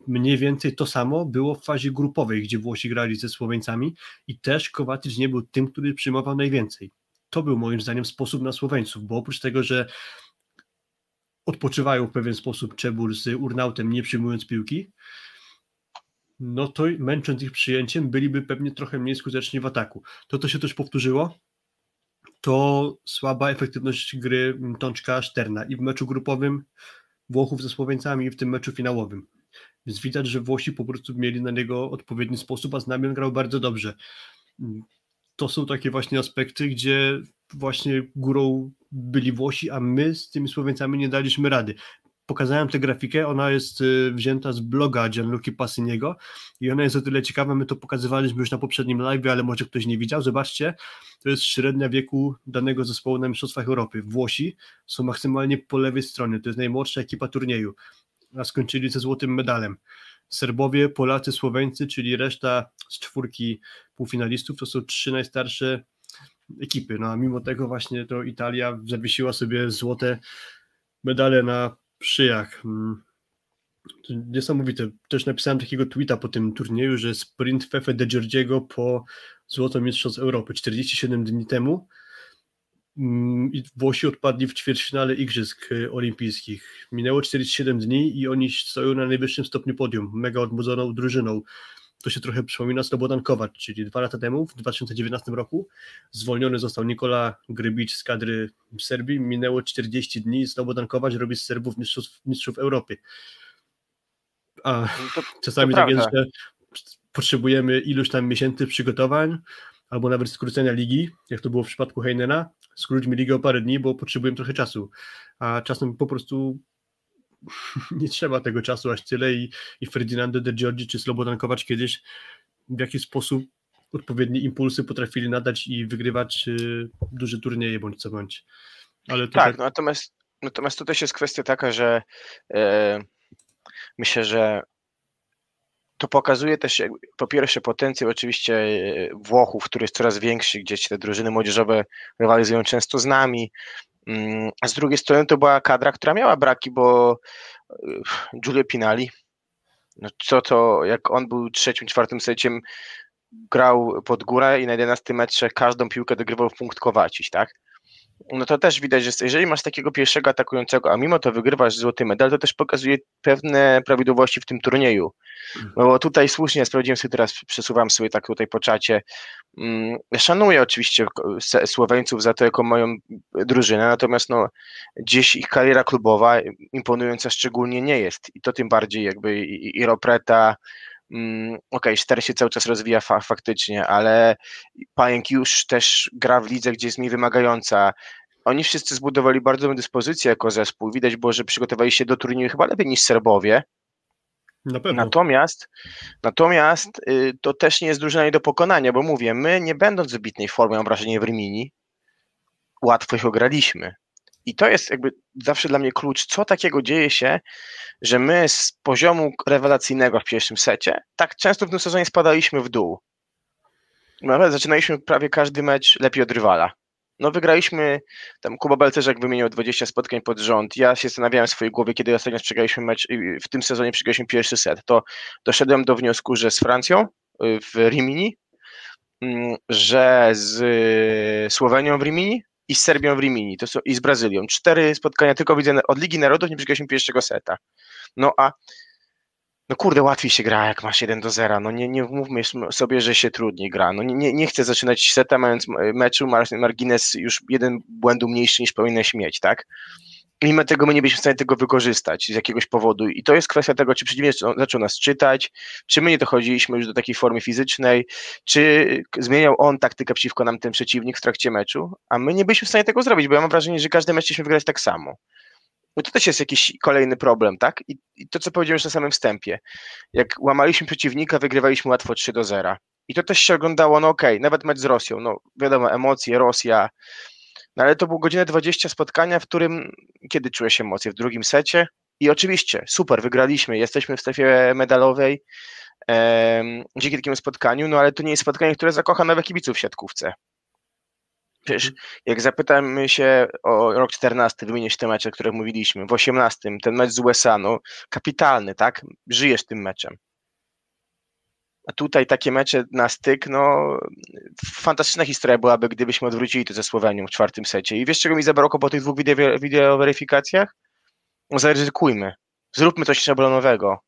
Mniej więcej to samo było w fazie grupowej, gdzie Włosi grali ze Słoweńcami i też Kowacic nie był tym, który przyjmował najwięcej. To był moim zdaniem sposób na Słoweńców, bo oprócz tego, że odpoczywają w pewien sposób Czebul z Urnautem, nie przyjmując piłki, no to męcząc ich przyjęciem, byliby pewnie trochę mniej skuteczni w ataku. To, to się też powtórzyło, to słaba efektywność gry Tączka Szterna i w meczu grupowym Włochów ze Słoweńcami i w tym meczu finałowym. Więc widać, że Włosi po prostu mieli na niego odpowiedni sposób, a Znamion grał bardzo dobrze. To są takie właśnie aspekty, gdzie właśnie górą byli Włosi, a my z tymi Słoweńcami nie daliśmy rady pokazałem tę grafikę, ona jest y, wzięta z bloga Gianluca Passiniego i ona jest o tyle ciekawa, my to pokazywaliśmy już na poprzednim live, ale może ktoś nie widział, zobaczcie, to jest średnia wieku danego zespołu na Mistrzostwach Europy. Włosi są maksymalnie po lewej stronie, to jest najmłodsza ekipa turnieju, a skończyli ze złotym medalem. Serbowie, Polacy, Słoweńcy, czyli reszta z czwórki półfinalistów, to są trzy najstarsze ekipy, no a mimo tego właśnie to Italia zawiesiła sobie złote medale na szyjach. Mm. Niesamowite. Też napisałem takiego tweeta po tym turnieju, że sprint Fefe de Giorgiego po złoto mistrzostw Europy 47 dni temu mm, i Włosi odpadli w ćwierćfinale Igrzysk Olimpijskich. Minęło 47 dni i oni stoją na najwyższym stopniu podium, mega odmłodzoną drużyną to się trochę przypomina Slobodan Kovac, czyli dwa lata temu, w 2019 roku, zwolniony został Nikola Grybicz z kadry Serbii, minęło 40 dni i Slobodan Kovac robi z Serbów mistrzów, mistrzów Europy. A to, czasami to tak jest, że potrzebujemy iluś tam miesięcy przygotowań, albo nawet skrócenia ligi, jak to było w przypadku Heinena. Skróćmy ligę o parę dni, bo potrzebujemy trochę czasu. A czasem po prostu nie trzeba tego czasu aż tyle i, i Ferdinando de Giorgi czy Slobodan Kowacz kiedyś w jakiś sposób odpowiednie impulsy potrafili nadać i wygrywać y, duże turnieje bądź co bądź. Ale to Tak, no, natomiast, natomiast to też jest kwestia taka, że e, myślę, że to pokazuje też po pierwsze potencjał oczywiście e, Włochów, który jest coraz większy, gdzieś te drużyny młodzieżowe rywalizują często z nami, a z drugiej strony to była kadra, która miała braki, bo e, Giulio Pinali, no co to, jak on był trzecim, czwartym seciem, grał pod górę i na 11 metrze każdą piłkę dogrywał w punkt Kowaciś, tak? No to też widać, że jeżeli masz takiego pierwszego atakującego, a mimo to wygrywasz złoty medal, to też pokazuje pewne prawidłowości w tym turnieju. No bo tutaj słusznie sprawdziłem sobie teraz, przesuwam sobie tak tutaj po czacie. Mm, Szanuję oczywiście Słoweńców za to, jaką mają drużynę, natomiast no, gdzieś ich kariera klubowa imponująca szczególnie nie jest. I to tym bardziej jakby i, i Ropreta, okej, okay, się cały czas rozwija fa faktycznie, ale Pajęk już też gra w lidze, gdzie jest mniej wymagająca. Oni wszyscy zbudowali bardzo dobrą dyspozycję jako zespół. Widać było, że przygotowali się do turnieju chyba lepiej niż Serbowie. na pewno. Natomiast, natomiast y, to też nie jest drużyna nie do pokonania, bo mówię, my nie będąc w wybitnej formie, mam wrażenie w Rimini, łatwo ich ograliśmy. I to jest jakby zawsze dla mnie klucz, co takiego dzieje się, że my z poziomu rewelacyjnego w pierwszym secie tak często w tym sezonie spadaliśmy w dół. Nawet zaczynaliśmy prawie każdy mecz lepiej od rywala. No wygraliśmy, tam Kuba Belcerzak wymienił 20 spotkań pod rząd. Ja się zastanawiałem w swojej głowie, kiedy ostatnio przegraliśmy mecz, w tym sezonie przegraliśmy pierwszy set, to doszedłem do wniosku, że z Francją y, w Rimini, mm, że z y, Słowenią w Rimini i z Serbią w Rimini to są, i z Brazylią. Cztery spotkania tylko widzę od Ligi Narodów, nie przegraliśmy pierwszego seta. No a no kurde, łatwiej się gra, jak masz 1 do 0. No nie, nie mówmy sobie, że się trudniej gra. No nie, nie chcę zaczynać seta, mając meczu, mar- margines już jeden błędu mniejszy niż powinieneś mieć, tak? Mimo tego my nie byliśmy w stanie tego wykorzystać z jakiegoś powodu. I to jest kwestia tego, czy przeciwnik zaczął nas czytać, czy my nie dochodziliśmy już do takiej formy fizycznej, czy zmieniał on taktykę przeciwko nam ten przeciwnik w trakcie meczu, a my nie byliśmy w stanie tego zrobić, bo ja mam wrażenie, że każdy mecz chcieliśmy wygrać tak samo. No to też jest jakiś kolejny problem, tak? I, I, to, co powiedziałem już na samym wstępie. Jak łamaliśmy przeciwnika, wygrywaliśmy łatwo 3 do 0. I to też się oglądało, no okej, okay, nawet mecz z Rosją, no wiadomo, emocje, Rosja, no ale to było godzinę 20 spotkania, w którym, kiedy czułeś emocje? W drugim secie? I oczywiście, super, wygraliśmy, jesteśmy w strefie medalowej em, dzięki takiemu spotkaniu, no ale to nie jest spotkanie, które zakocha nawet kibiców w siatkówce. Wiesz, jak zapytamy się o rok 14, wymienisz te mecze, o których mówiliśmy, w 18, ten mecz z USA, no kapitalny, tak? Żyjesz tym meczem. A tutaj takie mecze na styk, no fantastyczna historia byłaby, gdybyśmy odwrócili to ze Słowenią w czwartym secie. I wiesz, czego mi zabrakło po tych dwóch wideo, wideo weryfikacjach? No zaryzykujmy. Zróbmy coś szablonowego.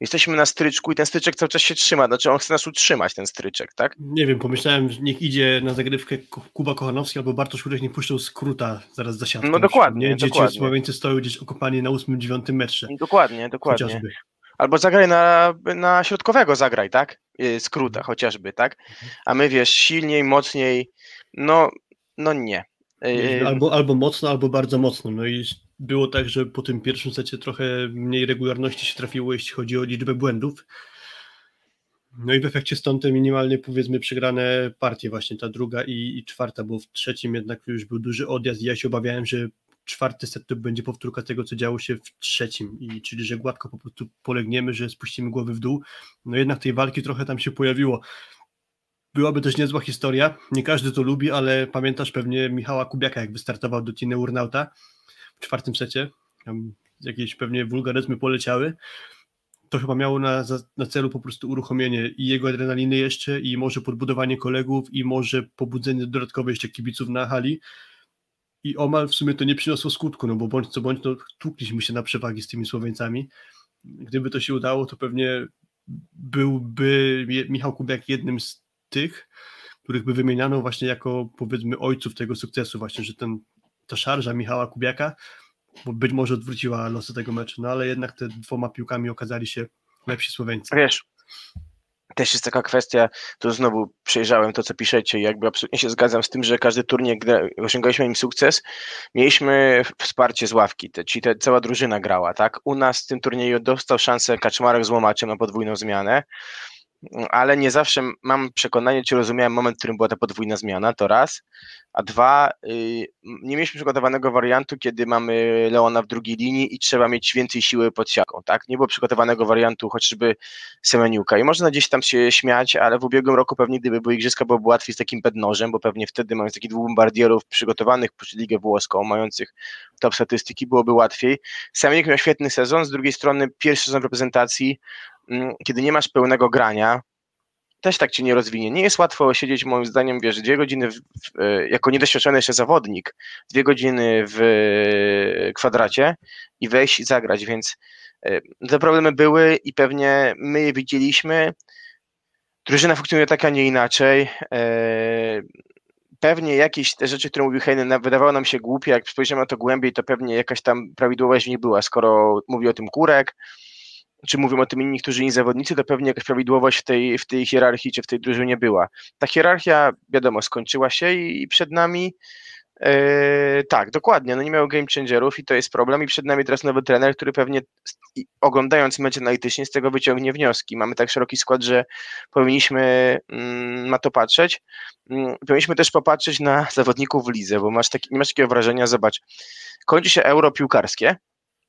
Jesteśmy na stryczku i ten stryczek cały czas się trzyma. Znaczy on chce nas utrzymać, ten stryczek, tak? Nie wiem, pomyślałem, że niech idzie na zagrywkę Kuba Kochanowski albo Bartosz Kurek nie puszczą skróta zaraz za siatką. No dokładnie, Nie, gdzie dokładnie. stoją gdzieś okopani na 8-9 metrze. Dokładnie, dokładnie. Chociażby. Albo zagraj na, na środkowego, zagraj, tak? Y, Skróta chociażby, tak? A my wiesz, silniej, mocniej, no, no nie. Y, Albo, albo mocno, albo bardzo mocno. No i było tak, że po tym pierwszym secie trochę mniej regularności się trafiło, jeśli chodzi o liczbę błędów. No i w efekcie stąd te minimalnie powiedzmy przegrane partie, właśnie ta druga i, i czwarta, bo w trzecim jednak już był duży odjazd i ja się obawiałem, że czwarty set to będzie powtórka tego, co działo się w trzecim, i czyli że gładko po prostu polegniemy, że spuścimy głowy w dół. No jednak tej walki trochę tam się pojawiło. Byłaby też niezła historia, nie każdy to lubi, ale pamiętasz pewnie Michała Kubiaka, jak wystartował do Tiny Urnauta w czwartym secie, tam jakieś pewnie wulgaryzmy poleciały, to chyba miało na, na celu po prostu uruchomienie i jego adrenaliny jeszcze, i może podbudowanie kolegów, i może pobudzenie dodatkowe jeszcze kibiców na hali, i omal w sumie to nie przyniosło skutku, no bo bądź co bądź, no tłukliśmy się na przewagi z tymi Słoweńcami. Gdyby to się udało, to pewnie byłby Michał Kubiak jednym z tych, których by wymieniano właśnie jako powiedzmy ojców tego sukcesu, właśnie, że ten, ta szarża Michała Kubiaka bo być może odwróciła losy tego meczu, no ale jednak te dwoma piłkami okazali się lepsi Słoweńcy. Wiesz, też jest taka kwestia, to znowu przejrzałem to, co piszecie i jakby absolutnie się zgadzam z tym, że każdy turniej, gdy osiągaliśmy im sukces, mieliśmy wsparcie z ławki, te, czyli te, cała drużyna grała, tak? U nas w tym turnieju dostał szansę Kaczmarek z Łomaczem na podwójną zmianę, ale nie zawsze mam przekonanie, czy rozumiałem moment, w którym była ta podwójna zmiana, to raz, a dwa, y, nie mieliśmy przygotowanego wariantu, kiedy mamy Leona w drugiej linii i trzeba mieć więcej siły pod siaką, tak? Nie było przygotowanego wariantu chociażby Semeniuka i można gdzieś tam się śmiać, ale w ubiegłym roku pewnie gdyby były igrzyska, byłoby łatwiej z takim bednożem, bo pewnie wtedy mając takich dwóch bombardierów przygotowanych pod ligę włoską, mających top statystyki, byłoby łatwiej. Semeniuk miał świetny sezon, z drugiej strony pierwszy sezon reprezentacji, kiedy nie masz pełnego grania, też tak cię nie rozwinie. Nie jest łatwo siedzieć, moim zdaniem, wiesz, dwie godziny, w, w, e, jako niedoświadczony jeszcze zawodnik, dwie godziny w kwadracie i wejść i zagrać, więc e, te problemy były i pewnie my je widzieliśmy. Drużyna funkcjonuje tak, a nie inaczej. E, pewnie jakieś te rzeczy, które mówił Heinen, wydawało nam się głupie, jak spojrzymy na to głębiej, to pewnie jakaś tam prawidłowość nie była, skoro mówi o tym Kurek, czy mówią o tym inni niektórzy inni zawodnicy, to pewnie jakaś prawidłowość w tej, w tej hierarchii czy w tej drużynie była. Ta hierarchia, wiadomo, skończyła się i, i przed nami Yy, tak, dokładnie. No nie miał game changerów i to jest problem. I przed nami teraz nowy trener, który pewnie oglądając mecz analitycznie z tego wyciągnie wnioski. Mamy tak szeroki skład, że powinniśmy mm, na to patrzeć. Mm, powinniśmy też popatrzeć na zawodników w lidze, bo masz taki, nie masz takiego wrażenia, zobacz, kończy się euro piłkarskie,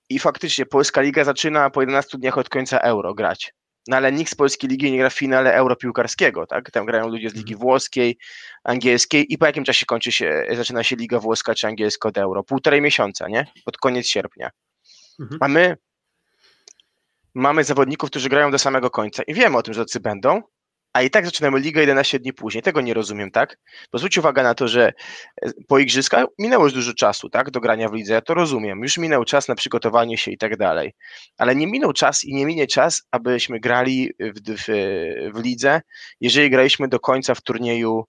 i faktycznie Polska Liga zaczyna po 11 dniach od końca euro grać. No ale nikt z Polskiej Ligi nie gra w finale europiłkarskiego, tak? Tam grają ludzie z Ligi mhm. Włoskiej, Angielskiej i po jakim czasie kończy się, zaczyna się Liga Włoska czy Angielska od euro? Półtorej miesiąca, nie? Pod koniec sierpnia. Mhm. A my mamy zawodników, którzy grają do samego końca i wiemy o tym, że tacy będą, a i tak zaczynamy ligę 11 dni później. Tego nie rozumiem, tak? Bo zwróć uwagę na to, że e, po igrzyskach minęło już dużo czasu, tak, do grania w lidze, ja to rozumiem. Już minął czas na przygotowanie się i tak dalej. Ale nie minął czas i nie minie czas, abyśmy grali w, w, w lidze, jeżeli graliśmy do końca w turnieju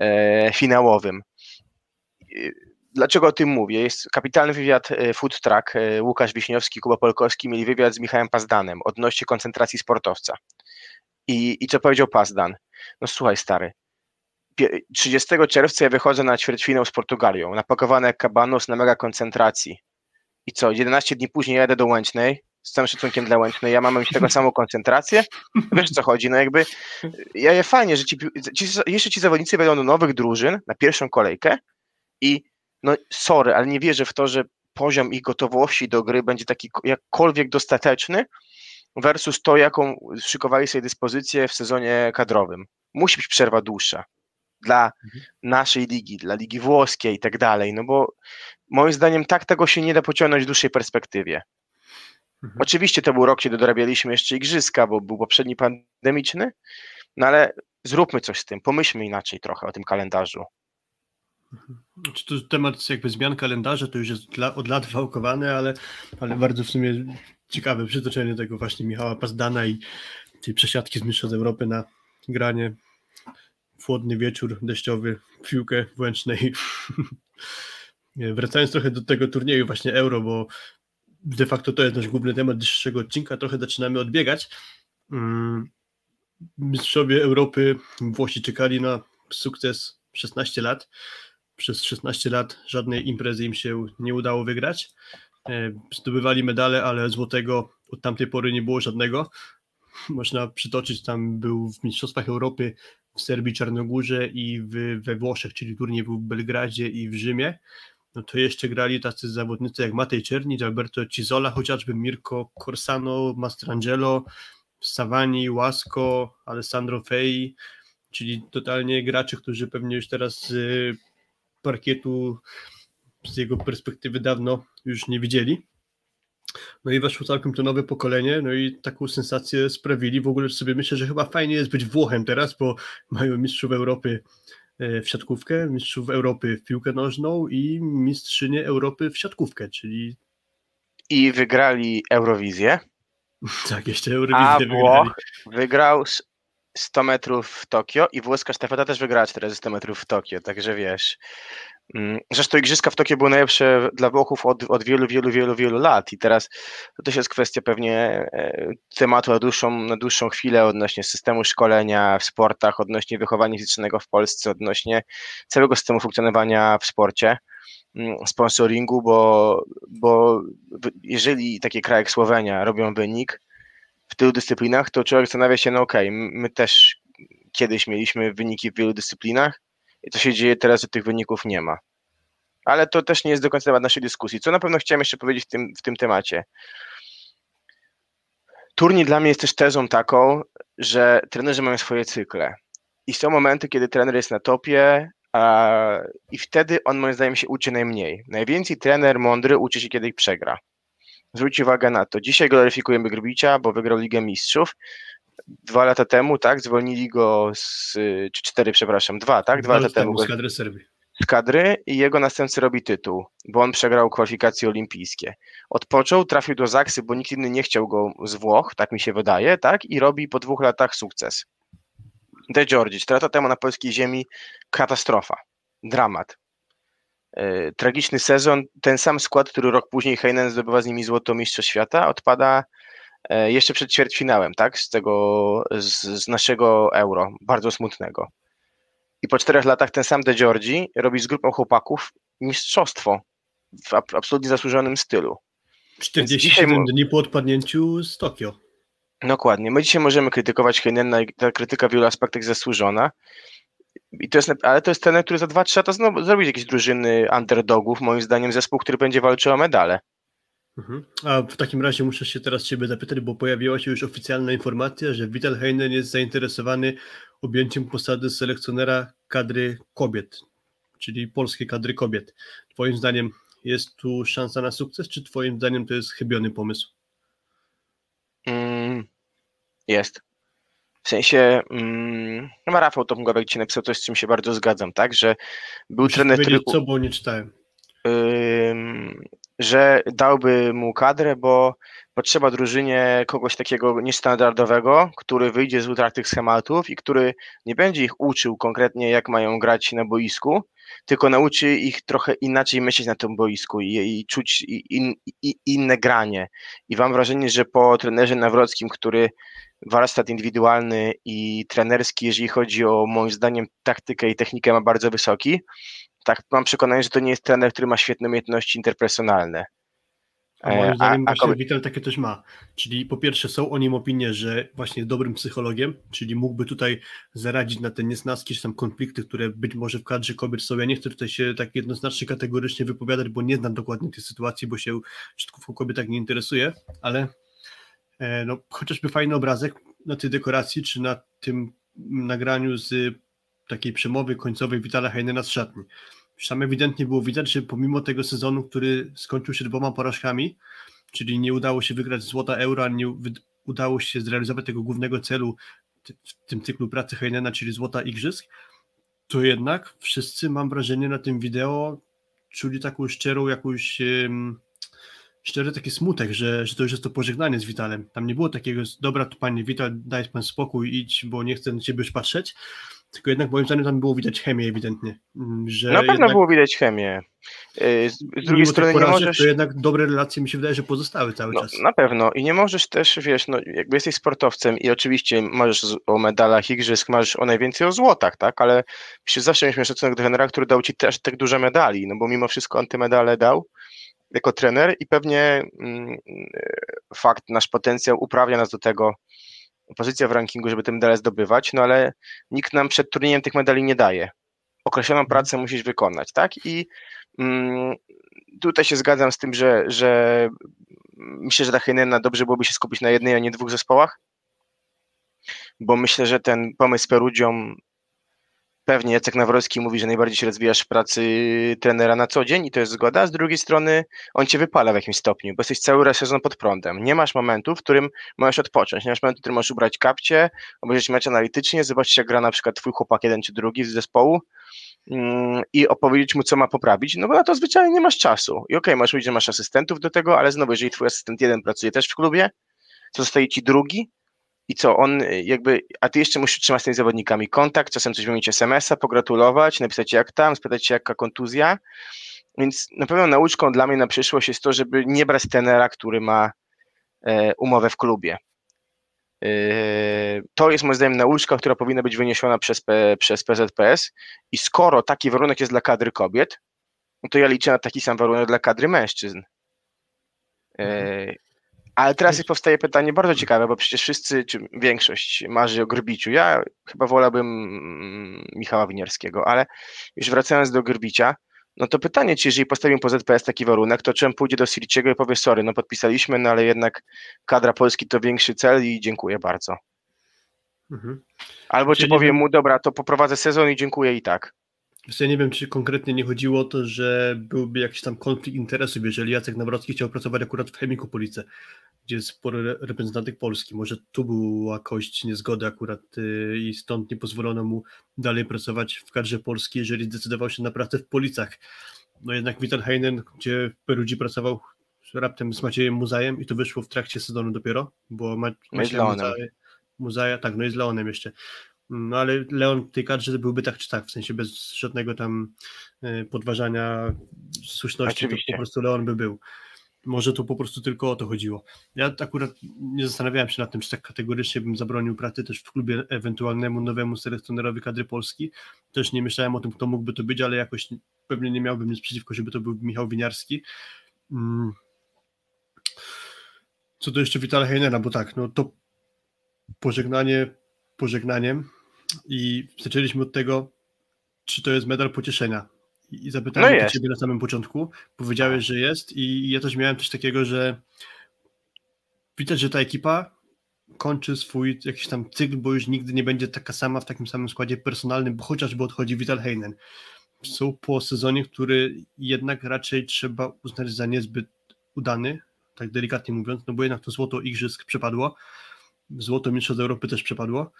e, finałowym. Dlaczego o tym mówię? Jest kapitalny wywiad e, Food Track. E, Łukasz Wiśniowski, Kuba Polkowski mieli wywiad z Michałem Pazdanem odnośnie koncentracji sportowca. I, I co powiedział Pazdan? No słuchaj, stary, 30 czerwca ja wychodzę na ćwierćfinał z Portugalią, napakowane jak na mega koncentracji. I co, 11 dni później jadę do Łęcznej, z całym szacunkiem dla Łęcznej, ja mam mieć taką samą koncentrację? Wiesz co chodzi, no jakby, ja je fajnie, że ci, ci, jeszcze ci zawodnicy wejdą do nowych drużyn na pierwszą kolejkę i no sorry, ale nie wierzę w to, że poziom ich gotowości do gry będzie taki jakkolwiek dostateczny, versus to, jaką szykowali sobie dyspozycję w sezonie kadrowym. Musi być przerwa dłuższa dla mhm. naszej ligi, dla ligi włoskiej i tak dalej, no bo moim zdaniem tak tego się nie da pociągnąć w dłuższej perspektywie. Mhm. Oczywiście to był rok, kiedy dorabialiśmy jeszcze igrzyska, bo był poprzedni pandemiczny, no ale zróbmy coś z tym, pomyślmy inaczej trochę o tym kalendarzu. Mhm. Czy to temat jakby zmian kalendarza to już jest dla, od lat wałkowany, ale, ale bardzo w sumie ciekawe przytoczenie tego właśnie Michała Pazdana i tej przesiadki z Mistrzostw Europy na granie chłodny wieczór deszczowy, piłkę w Łęcznej. Wracając trochę do tego turnieju właśnie Euro, bo de facto to jest nasz główny temat dzisiejszego odcinka, trochę zaczynamy odbiegać. Mm, mistrzowie Europy Włosi czekali na sukces 16 lat. Przez 16 lat żadnej imprezy im się nie udało wygrać. E, zdobywali medale, ale złotego od tamtej pory nie było żadnego. Można przytoczyć, tam był w Mistrzostwach Europy w Serbii, Czarnogórze i w, we Włoszech, czyli turniej był w Belgradzie i w Rzymie. No to jeszcze grali tacy zawodnicy jak Matej Czernic, Alberto Cizola, chociażby Mirko Corsano, Mastrangelo, Savani, Łasko, Alessandro Fei, czyli totalnie gracze, którzy pewnie już teraz z parkietu z jego perspektywy dawno już nie widzieli. No i weszło całkiem to nowe pokolenie, no i taką sensację sprawili. W ogóle sobie myślę, że chyba fajnie jest być Włochem teraz, bo mają mistrzów Europy e, w siatkówkę, mistrzów Europy w piłkę nożną i mistrzynię Europy w siatkówkę, czyli... I wygrali Eurowizję. Tak, jeszcze Eurowizję A Włoch wygrali. wygrał 100 metrów w Tokio i włoska sztafeta też wygrała 400 metrów w Tokio, także wiesz, zresztą Igrzyska w Tokio były najlepsze dla Włochów od, od wielu, wielu, wielu, wielu lat. I teraz to też jest kwestia pewnie e, tematu na dłuższą, na dłuższą chwilę odnośnie systemu szkolenia w sportach, odnośnie wychowania fizycznego w Polsce, odnośnie całego systemu funkcjonowania w sporcie, mm, sponsoringu, bo, bo jeżeli takie kraje jak Słowenia robią wynik w tylu dyscyplinach, to człowiek zastanawia się, no okej, okay, my też kiedyś mieliśmy wyniki w wielu dyscyplinach, co się dzieje teraz, że tych wyników nie ma. Ale to też nie jest do końca temat naszej dyskusji. Co na pewno chciałem jeszcze powiedzieć w tym, w tym temacie. Turniej dla mnie jest też tezą taką, że trenerzy mają swoje cykle. I są momenty, kiedy trener jest na topie, a, i wtedy on moim zdaniem się uczy najmniej. Najwięcej trener mądry uczy się, kiedy przegra. Zwróćcie uwagę na to. Dzisiaj gloryfikujemy Grbicia, bo wygrał Ligę Mistrzów, dwa lata temu, tak, zwolnili go z, czy cztery, przepraszam, dwa, tak, dwa, dwa lata temu. Z kadry Serbii. Z kadry i jego następcy robi tytuł, bo on przegrał kwalifikacje olimpijskie. Odpoczął, trafił do Zaksy, bo nikt inny nie chciał go z Włoch, tak mi się wydaje, tak, i robi po dwóch latach sukces. De Giorgi, cztery lata temu na polskiej ziemi katastrofa, dramat. Yy, tragiczny sezon, ten sam skład, który rok później Heinen zdobywa z nimi złoto mistrzostw świata, odpada E, jeszcze przed ćwierćfinałem, tak, z tego, z, z, naszego euro, bardzo smutnego. I po czterech latach ten sam De Giorgi robi z grupą chłopaków mistrzostwo w absolutnie zasłużonym stylu. 47 dzisiaj... dni po odpadnięciu z Tokio. Dokładnie. My dzisiaj możemy krytykować Heinena i ta krytyka w wielu aspektach zasłużona. I to jest, ale to jest ten, który za 2-3 lata znowu zrobić jakieś drużyny underdogów, moim zdaniem zespół, który będzie walczył o medale. Mhm. A w takim razie muszę się teraz Ciebie zapytać, bo pojawiła się już oficjalna informacja, że Vital Heinen jest zainteresowany objęciem posady selekcjonera kadry kobiet, czyli polskiej kadry kobiet. Twoim zdaniem jest tu szansa na sukces, czy Twoim zdaniem to jest chybiony pomysł? Mm, jest. W sensie, mm, no Rafał Tomgłowek ci napisał coś, z czym się bardzo zgadzam, tak, że był Musisz trener, który... co, bo nie czytałem że dałby mu kadrę, bo potrzeba drużynie kogoś takiego niestandardowego, który wyjdzie z utratych schematów i który nie będzie ich uczył konkretnie, jak mają grać na boisku, tylko nauczy ich trochę inaczej myśleć na tym boisku i, i czuć in, in, inne granie. I mam wrażenie, że po trenerze Nawrockim, który warsztat indywidualny i trenerski, jeżeli chodzi o moim zdaniem taktykę i technikę ma bardzo wysoki, tak mam przekonanie, że to nie jest trener, który ma świetne umiejętności interpersonalne. A moim e, zdaniem a, a, Witel takie też ma. Czyli po pierwsze są o nim opinie, że właśnie jest dobrym psychologiem, czyli mógłby tutaj zaradzić na te niesnaski czy tam konflikty, które być może w kadrze kobiet są. Ja nie chcę tutaj się tak jednoznacznie kategorycznie wypowiadać, bo nie znam dokładnie tej sytuacji, bo się wszystko kobiet tak nie interesuje, ale e, no, chociażby fajny obrazek na tej dekoracji, czy na tym nagraniu z takiej przemowy końcowej Witala Heinena z szatni. Tam ewidentnie było widać, że pomimo tego sezonu, który skończył się dwoma porażkami, czyli nie udało się wygrać złota euro, nie udało się zrealizować tego głównego celu w tym cyklu pracy Heinena, czyli złota igrzysk, to jednak wszyscy, mam wrażenie, na tym wideo czuli taką szczerą jakąś um, szczery taki smutek, że, że to już jest to pożegnanie z Witalem. Tam nie było takiego, dobra, to panie Wital, daj pan spokój, idź, bo nie chcę na ciebie już patrzeć, tylko jednak moim zdaniem tam było widać chemię ewidentnie. Mm, że na pewno jednak, było widać chemię. Y, z drugiej strony nie możesz... To jednak dobre relacje mi się wydaje, że pozostały cały no, czas. Na pewno i nie możesz też, wiesz, no, jakby jesteś sportowcem i oczywiście marzysz o medalach igrzysk, marzysz o najwięcej o złotach, tak, ale myślę, zawsze mieliśmy szacunek do trenera, który dał ci też tak duże medali, no bo mimo wszystko on te medale dał jako trener i pewnie mm, fakt, nasz potencjał uprawia nas do tego, pozycja w rankingu, żeby te medale zdobywać, no ale nikt nam przed turniejem tych medali nie daje. Określoną mhm. pracę musisz wykonać, tak? I mm, tutaj się zgadzam z tym, że, że myślę, że dla Heinena dobrze byłoby się skupić na jednej, a nie dwóch zespołach, bo myślę, że ten pomysł z Perudzią Pewnie Jacek Nawrocki mówi, że najbardziej się rozwijasz w pracy trenera na co dzień i to jest zgoda, z drugiej strony on cię wypala w jakimś stopniu, bo jesteś cały sezon pod prądem. Nie masz momentu, w którym możesz odpocząć, nie masz momentu, w którym możesz ubrać kapcie, obejrzeć mecz analitycznie, zobaczyć jak gra na przykład twój chłopak jeden czy drugi z zespołu mm, i opowiedzieć mu, co ma poprawić, no bo na to zwyczajnie nie masz czasu. I okej, okay, możesz mówić, że masz asystentów do tego, ale znowu, jeżeli twój asystent jeden pracuje też w klubie, zostaje ci drugi, i co, on y, jakby, a ty jeszcze musisz trzymać z tymi zawodnikami kontakt, czasem coś wymienić SMS-a, pogratulować, napisać jak tam, spytać się jaka kontuzja, więc na pewno nauczką dla mnie na przyszłość jest to, żeby nie brać tenera, który ma e, umowę w klubie. E, to jest moim zdaniem nauczka, która powinna być wyniesiona przez, P, przez PZPS i skoro taki warunek jest dla kadry kobiet, no to ja liczę na taki sam warunek dla kadry mężczyzn. E, ale teraz jest powstaje pytanie bardzo ciekawe, bo przecież wszyscy, czy większość marzy o Grbiciu. Ja chyba wolałbym mm, Michała Winierskiego, ale już wracając do Grbicia, no to pytanie, czy jeżeli postawimy po ZPS taki warunek, to czym pójdzie do Siriciego i powie, sorry, no podpisaliśmy, no ale jednak kadra Polski to większy cel i dziękuję bardzo. Mhm. Albo czy powie mu, dobra, to poprowadzę sezon i dziękuję i tak. Ja nie wiem, czy konkretnie nie chodziło o to, że byłby jakiś tam konflikt interesów, jeżeli Jacek Nawrocki chciał pracować akurat w Chemiku Police, gdzie jest sporo reprezentatek Polski. Może tu była kość niezgody akurat y, i stąd nie pozwolono mu dalej pracować w kadrze polskiej, jeżeli zdecydował się na pracę w Policach. No jednak Vital Heinen, gdzie w Perudzi pracował raptem z Maciejem Muzajem i to wyszło w trakcie sezonu dopiero, bo Ma no Maciej Muzaja, tak, no i z Leonem jeszcze. No ale Leon w tej kadrze byłby tak czy tak, w sensie bez żadnego tam e, podważania słuszności, Oczywiście. to po prostu Leon by był. Może tu po prostu tylko o to chodziło. Ja akurat nie zastanawiałem się nad tym, czy tak kategorycznie bym zabronił pracy też w klubie ewentualnemu nowemu selekcjonerowi kadry Polski. Też nie myślałem o tym, kto mógłby to być, ale jakoś pewnie nie miałbym nic przeciwko, żeby to był Michał Winiarski. Mm. Co do jeszcze Witala Heinera, bo tak, no to pożegnanie pożegnaniem i zaczęliśmy od tego, czy to jest medal pocieszenia. I zapytałem no ciebie na samym początku, powiedziałeś, że jest i ja też miałem coś takiego, że widać, że ta ekipa kończy swój jakiś tam cykl, bo już nigdy nie będzie taka sama w takim samym składzie personalnym, bo chociażby odchodzi Vital Heinen. Są po sezonie, który jednak raczej trzeba uznać za niezbyt udany, tak delikatnie mówiąc, no bo jednak to złoto igrzysk przepadło, złoto mistrzostw Europy też przepadło,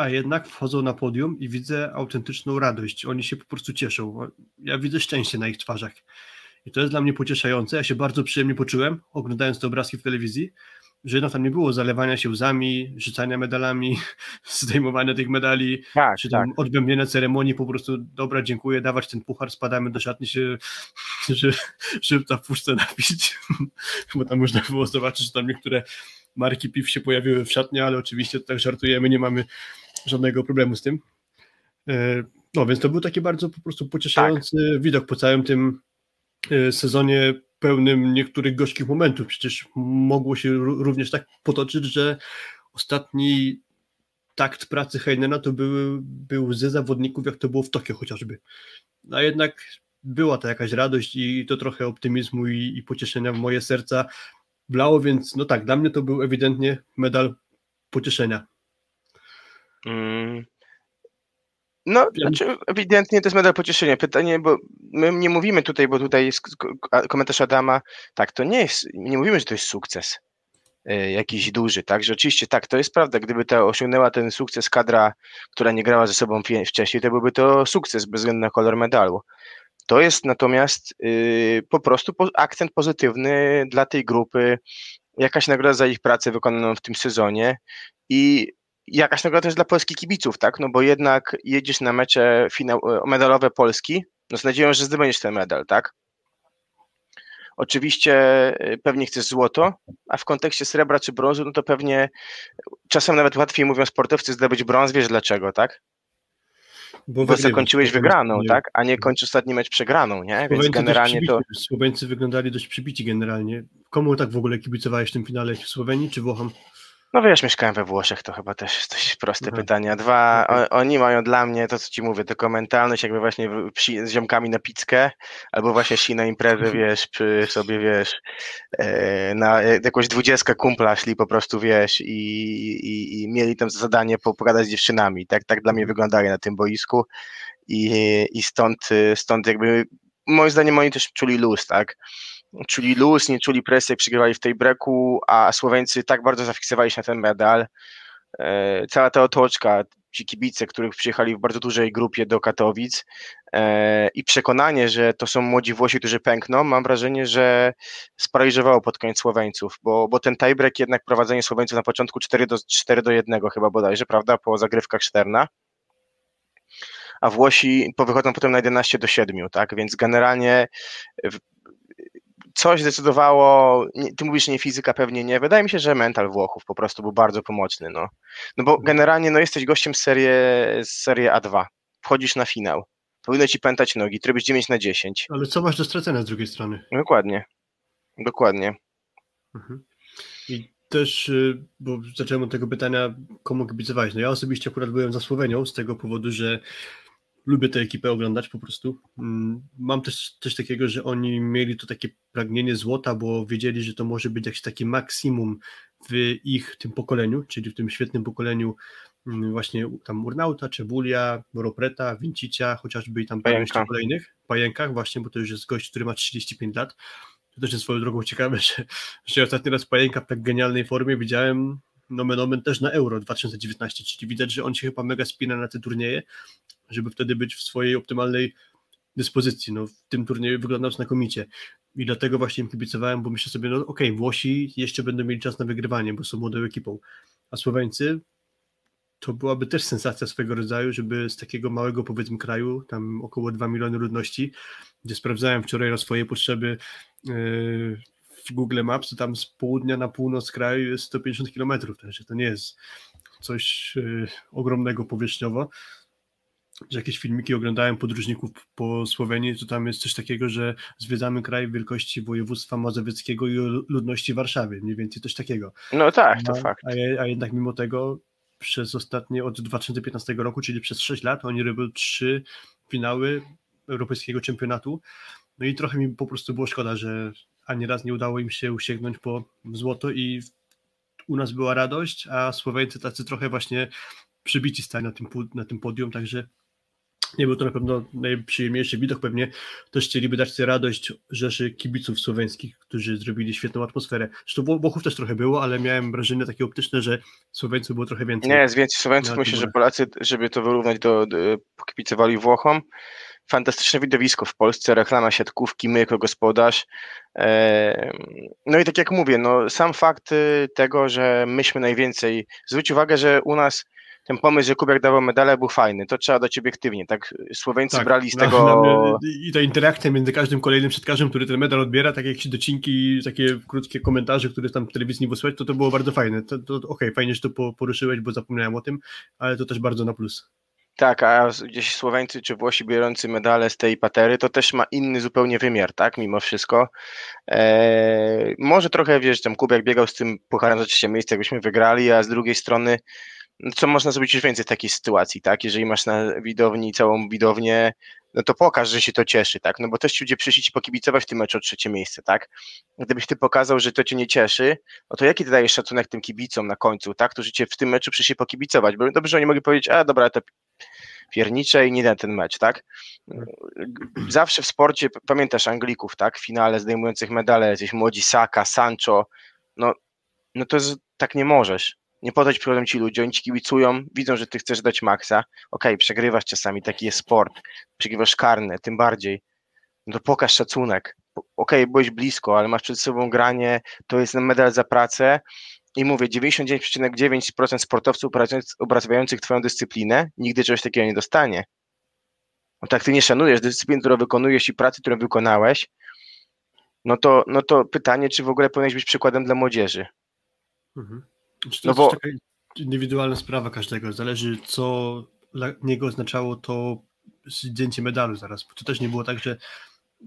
a jednak wchodzą na podium i widzę autentyczną radość. Oni się po prostu cieszą. Ja widzę szczęście na ich twarzach. I to jest dla mnie pocieszające. Ja się bardzo przyjemnie poczułem, oglądając te obrazki w telewizji, że jednak tam nie było zalewania się łzami, rzucania medalami, zdejmowania tych medali, tak, czy tam tak. odbębnienia ceremonii, po prostu dobra, dziękuję, dawać ten puchar, spadamy do szatni się, że, żeby ta puszce napić, bo tam można było zobaczyć, że tam niektóre marki piw się pojawiły w szatni, ale oczywiście tak żartujemy, nie mamy żadnego problemu z tym. E, no więc to był taki bardzo po prostu pocieszający tak. widok po całym tym e, sezonie pełnym niektórych gorzkich momentów. Przecież mogło się również tak potoczyć, że ostatni takt pracy Heinena to były, był ze zawodników, jak to było w Tokio chociażby. A jednak była to jakaś radość i to trochę optymizmu i, i pocieszenia w moje serca blało, więc no tak, dla mnie to był ewidentnie medal pocieszenia. Mm. No, znaczy, ewidentnie to jest medal pocieszenia. Pytanie, bo my nie mówimy tutaj, bo tutaj jest komentarz Adama, tak, to nie jest, nie mówimy, że to jest sukces y, jakiś duży, tak, że oczywiście tak, to jest prawda, gdyby to osiągnęła ten sukces kadra, która nie grała ze sobą wcześniej, to byłby to sukces bez względu na kolor medalu. To jest natomiast yy, po prostu akcent pozytywny dla tej grupy, jakaś nagroda za ich pracę wykonaną w tym sezonie i jakaś nagroda też dla polskich kibiców, tak? No bo jednak jedziesz na mecze finał, e, medalowe Polski, no z nadzieją, że zdobędziesz ten medal, tak? Oczywiście e, pewnie chcesz złoto, a w kontekście srebra czy brązu, no to pewnie czasem nawet łatwiej mówią sportowcy zdobyć brąz, wiesz dlaczego, tak? Bo, bo zakończyłeś wygraną, tak? A nie kończysz ostatni mecz przegraną, nie? Więc generalnie to... Słoweńcy wyglądali dość przybici generalnie. Komu tak w ogóle kibicowałeś w tym finale? Słowenii czy Włochom? No wiesz, mieszkałem we Włoszech, to chyba też dość proste mhm. pytanie. Dwa, o, oni mają dla mnie to, co ci mówię, taką mentalność jakby właśnie psi, z ziomkami na pizzkę, albo właśnie szli na imprezę, mhm. wiesz, przy sobie, wiesz, e, na e, jakąś dwudziestkę kumpla szli po prostu, wiesz, i, i, i mieli tam zadanie pogadać z dziewczynami. Tak, tak dla mnie mhm. wyglądali na tym boisku i, i stąd, stąd jakby moim zdaniem oni też czuli luz, tak? Czuli luz, nie czuli presji, przegrywali w tej breku, a Słoweńcy tak bardzo zafiksowali się na ten medal. E, cała ta otoczka, ci kibice, których przyjechali w bardzo dużej grupie do Katowic e, i przekonanie, że to są młodzi Włosi, którzy pękną, mam wrażenie, że sparaliżowało pod koniec Słoweńców, bo, bo ten tiebreak jednak prowadzenie Słoweńców na początku 4 do, 4 do 1 chyba bodajże, prawda, po zagrywkach Szterna a Włosi wychodzą potem na 11 do 7, tak? Więc generalnie coś zdecydowało, ty mówisz nie fizyka, pewnie nie, wydaje mi się, że mental Włochów po prostu był bardzo pomocny, no. No bo generalnie no jesteś gościem z serii, z serii A2, wchodzisz na finał, powinno ci pętać nogi, trybisz 9 na 10. Ale co masz do stracenia z drugiej strony? Dokładnie, dokładnie. Mhm. I też, y, bo zacząłem od tego pytania, komu kibicowałeś. No ja osobiście akurat byłem za Słowenią z tego powodu, że lubię tę ekipę oglądać po prostu. Mm, mam też coś takiego, że oni mieli to takie pragnienie złota, bo wiedzieli, że to może być jakieś takie maksimum w ich tym pokoleniu, czyli w tym świetnym pokoleniu mm, właśnie tam Urnauta, Cebulia, Ropreta, Vincicia, chociażby i tam parę jeszcze kolejnych, Pajękach właśnie, bo to już jest gość, który ma 35 lat. To też jest swoją drogą ciekawe, że, że ostatni raz Pajęka w tak genialnej formie widziałem nomen omen też na Euro 2019, czyli widać, że on się chyba mega spina na te turnieje, żeby wtedy być w swojej optymalnej dyspozycji. No, w tym turnieju wyglądał znakomicie. I dlatego właśnie im kibicowałem, bo myślę sobie, no okej, okay, Włosi jeszcze będą mieli czas na wygrywanie, bo są młodą ekipą, a Słoweńcy to byłaby też sensacja swego rodzaju, żeby z takiego małego powiedzmy kraju, tam około 2 miliony ludności, gdzie sprawdzałem wczoraj na swoje potrzeby yy, w Google Maps, to tam z południa na północ kraju jest 150 km, także to nie jest coś yy, ogromnego powierzchniowo, że jakieś filmiki oglądałem podróżników po Słowenii, to tam jest coś takiego, że zwiedzamy kraj wielkości województwa mazowieckiego i ludności Warszawy, mniej więcej coś takiego. No tak, to a, fakt. A, a, jednak mimo tego przez ostatnie, od 2015 roku, czyli przez 6 lat, oni robią trzy finały europejskiego czempionatu, no i trochę mi po prostu było szkoda, że ani raz nie udało im się usięgnąć po złoto i u nas była radość, a Słoweńcy tacy trochę właśnie przybici stali na tym, na tym podium, także nie był to na pewno najprzyjemniejszy widok. Pewnie też chcieliby dać sobie radość rzeszy kibiców słoweńskich, którzy zrobili świetną atmosferę. Zresztą Włochów też trochę było, ale miałem wrażenie takie optyczne, że Słoweńców było trochę więcej. Nie, jest więcej Słoweńców. Myślę, że Polacy, żeby to wyrównać, do, do, kibicowali Włochom. Fantastyczne widowisko w Polsce, reklama siatkówki, my jako gospodarz. No i tak jak mówię, no, sam fakt y, tego, że myśmy najwięcej, zwróć uwagę, że u nas ten pomysł, że Kubiak dawał medale był fajny, to trzeba dać obiektywnie, tak Słoweńcy tak, brali z na, tego... Na I ta interakcja między każdym kolejnym przedkarzem, który ten medal odbiera, tak jakieś docinki, takie krótkie komentarze, które tam w telewizji nie wysłać, to to było bardzo fajne. To, to okej, okay, fajnie, że to poruszyłeś, bo zapomniałem o tym, ale to też bardzo na plus. Tak, a gdzieś Słoweńcy czy Włosi biorący medale z tej patery, to też ma inny zupełnie wymiar, tak, mimo wszystko. Eee, może trochę, wiesz, tam Kubiak biegał z tym pucharem za trzecie miejsce, jakbyśmy wygrali, a z drugiej strony co można zrobić już więcej w takiej sytuacji, tak? Jeżeli masz na widowni całą widownię, no to pokaż, że się to cieszy, tak? No bo też ci ludzie przyszli ci pokibicować w tym meczu o trzecie miejsce, tak? Gdybyś ty pokazał, że to cię nie cieszy, no to jaki ty dajesz szacunek tym kibicom na końcu, tak? Którzy cię w tym meczu przyszli pokibicować, bo dobrze, oni mogli powiedzieć, a dobra, to piernicze i nie da ten mecz, tak? Zawsze w sporcie, pamiętasz Anglików, tak? W finale zdejmujących medale, jacyś młodzi Saka, Sancho, no, no to tak nie możesz nie podać problem ci ludzie, oni ci kibicują, widzą, że ty chcesz dać maksa, okej, okay, przegrywasz czasami, taki jest sport, przegrywasz karne, tym bardziej, no to pokaż szacunek, okej, okay, byłeś blisko, ale masz przed sobą granie, to jest medal za pracę i mówię, 99,9% sportowców uprawiających twoją dyscyplinę nigdy czegoś takiego nie dostanie. No tak ty nie szanujesz dyscypliny, którą wykonujesz i pracy, którą wykonałeś, no to, no to pytanie, czy w ogóle powinieneś być przykładem dla młodzieży. Mhm. To no bo... taka indywidualna sprawa każdego. Zależy, co dla niego oznaczało to zdjęcie medalu zaraz. Bo to też nie było tak, że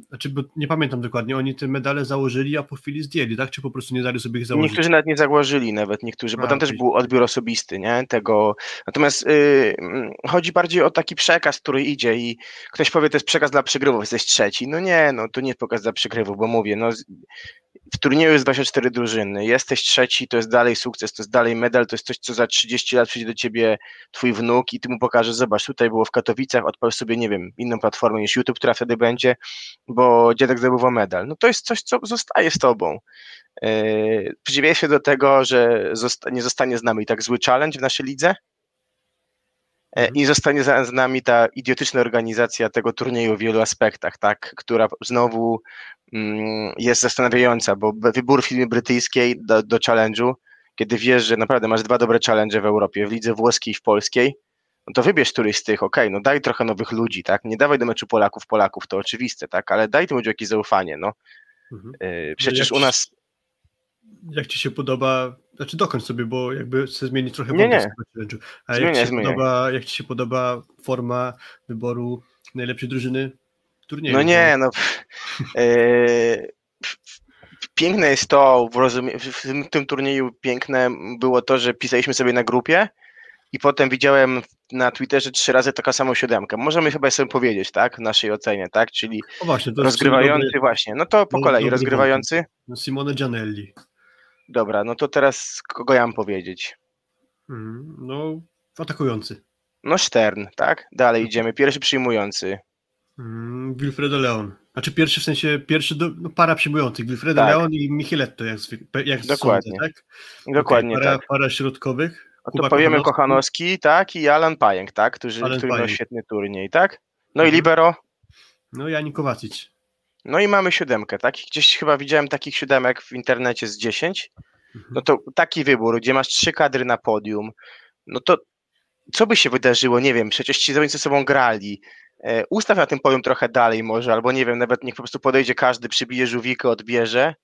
znaczy, bo nie pamiętam dokładnie, oni te medale założyli, a po chwili zdjęli, tak? Czy po prostu nie dali sobie ich założyć? Niektórzy nawet nie założyli, nawet niektórzy, bo a, tam też był odbiór osobisty, nie? Tego. Natomiast yy, chodzi bardziej o taki przekaz, który idzie i ktoś powie, to jest przekaz dla przegrywów, jesteś trzeci. No nie, no to nie jest przekaz dla przegrywów, bo mówię, no w turnieju jest 24 drużyny, jesteś trzeci, to jest dalej sukces, to jest dalej medal, to jest coś, co za 30 lat przyjdzie do ciebie twój wnuk i ty mu pokażesz, zobacz, tutaj było w Katowicach, odpal sobie, nie wiem, inną platformę niż YouTube, która wtedy będzie, bo dziadek zdobywał medal. No to jest coś, co zostaje z tobą. Yy, przeciwieństwie do tego, że zosta nie zostanie z nami tak zły challenge w naszej lidze, I zostanie za, z nami ta idiotyczna organizacja tego turnieju w wielu aspektach, tak, która znowu mm, jest zastanawiająca, bo wybór firmy brytyjskiej do, do challenge'u, kiedy wiesz, że naprawdę masz dwa dobre challenge w Europie, w lidze włoskiej i w polskiej, no to wybierz któryś z tych, okej, okay, no daj trochę nowych ludzi, tak, nie dawaj do meczu Polaków, Polaków, to oczywiste, tak, ale daj tym ludziom jakieś zaufanie, no. Mhm. E, przecież u nas jak ci się podoba, znaczy dokończ sobie, bo jakby chcę zmienić trochę nie, nie. A zmienię, jak, ci się podoba, jak ci się podoba forma wyboru najlepszej drużyny turnieju? No nie, no yy, piękne jest to, w, rozumie, w tym, tym turnieju piękne było to, że pisaliśmy sobie na grupie i potem widziałem na Twitterze trzy razy taką samą siódemkę. Możemy chyba sobie powiedzieć, tak, w naszej ocenie, tak, czyli właśnie, rozgrywający dobry, właśnie, no to po kolei, rozgrywający. Simone Gianelli. Dobra, no to teraz kogo ja mam powiedzieć? Mm, no, atakujący. No Stern, tak? Dalej mhm. idziemy. Pierwszy przyjmujący. Mm, Wilfredo Leon. Znaczy pierwszy w sensie, pierwszy do, no para przyjmujących. Wilfredo tak. Leon i Micheletto, jak, jak Dokładnie. Sądzę, tak? Dokładnie okay, para, tak. para środkowych. No to powiemy Kochanowski, Kochanowski, tak? I Alan Pajek, tak? Którzy, który miał świetny turniej, tak? No mhm. i Libero? No i Ani Kowacic. No i mamy siódemkę, tak? Gdzieś chyba widziałem takich siódemek w internecie z 10. No to taki wybór, gdzie masz trzy kadry na podium, no to co by się wydarzyło? Nie wiem, przecież ci zawodnicy ze sobą grali. E, ustaw na tym podium trochę dalej może, albo nie wiem, nawet niech po prostu podejdzie każdy, przybije żółwikę, odbierze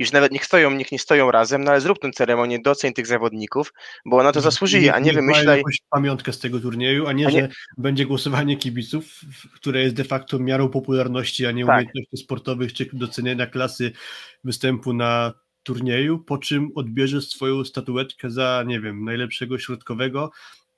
już nawet niech stoją, niech nie stoją razem, no ale zrób tę ceremonię, doceń tych zawodników, bo ona to zasłużyli, a nie wymyślaj... jakąś pamiątkę z tego turnieju, a nie, a nie, że będzie głosowanie kibiców, które jest de facto miarą popularności, a nie tak. umiejętności sportowych, czy doceniania klasy występu na turnieju, po czym odbierzesz swoją statuetkę za, nie wiem, najlepszego środkowego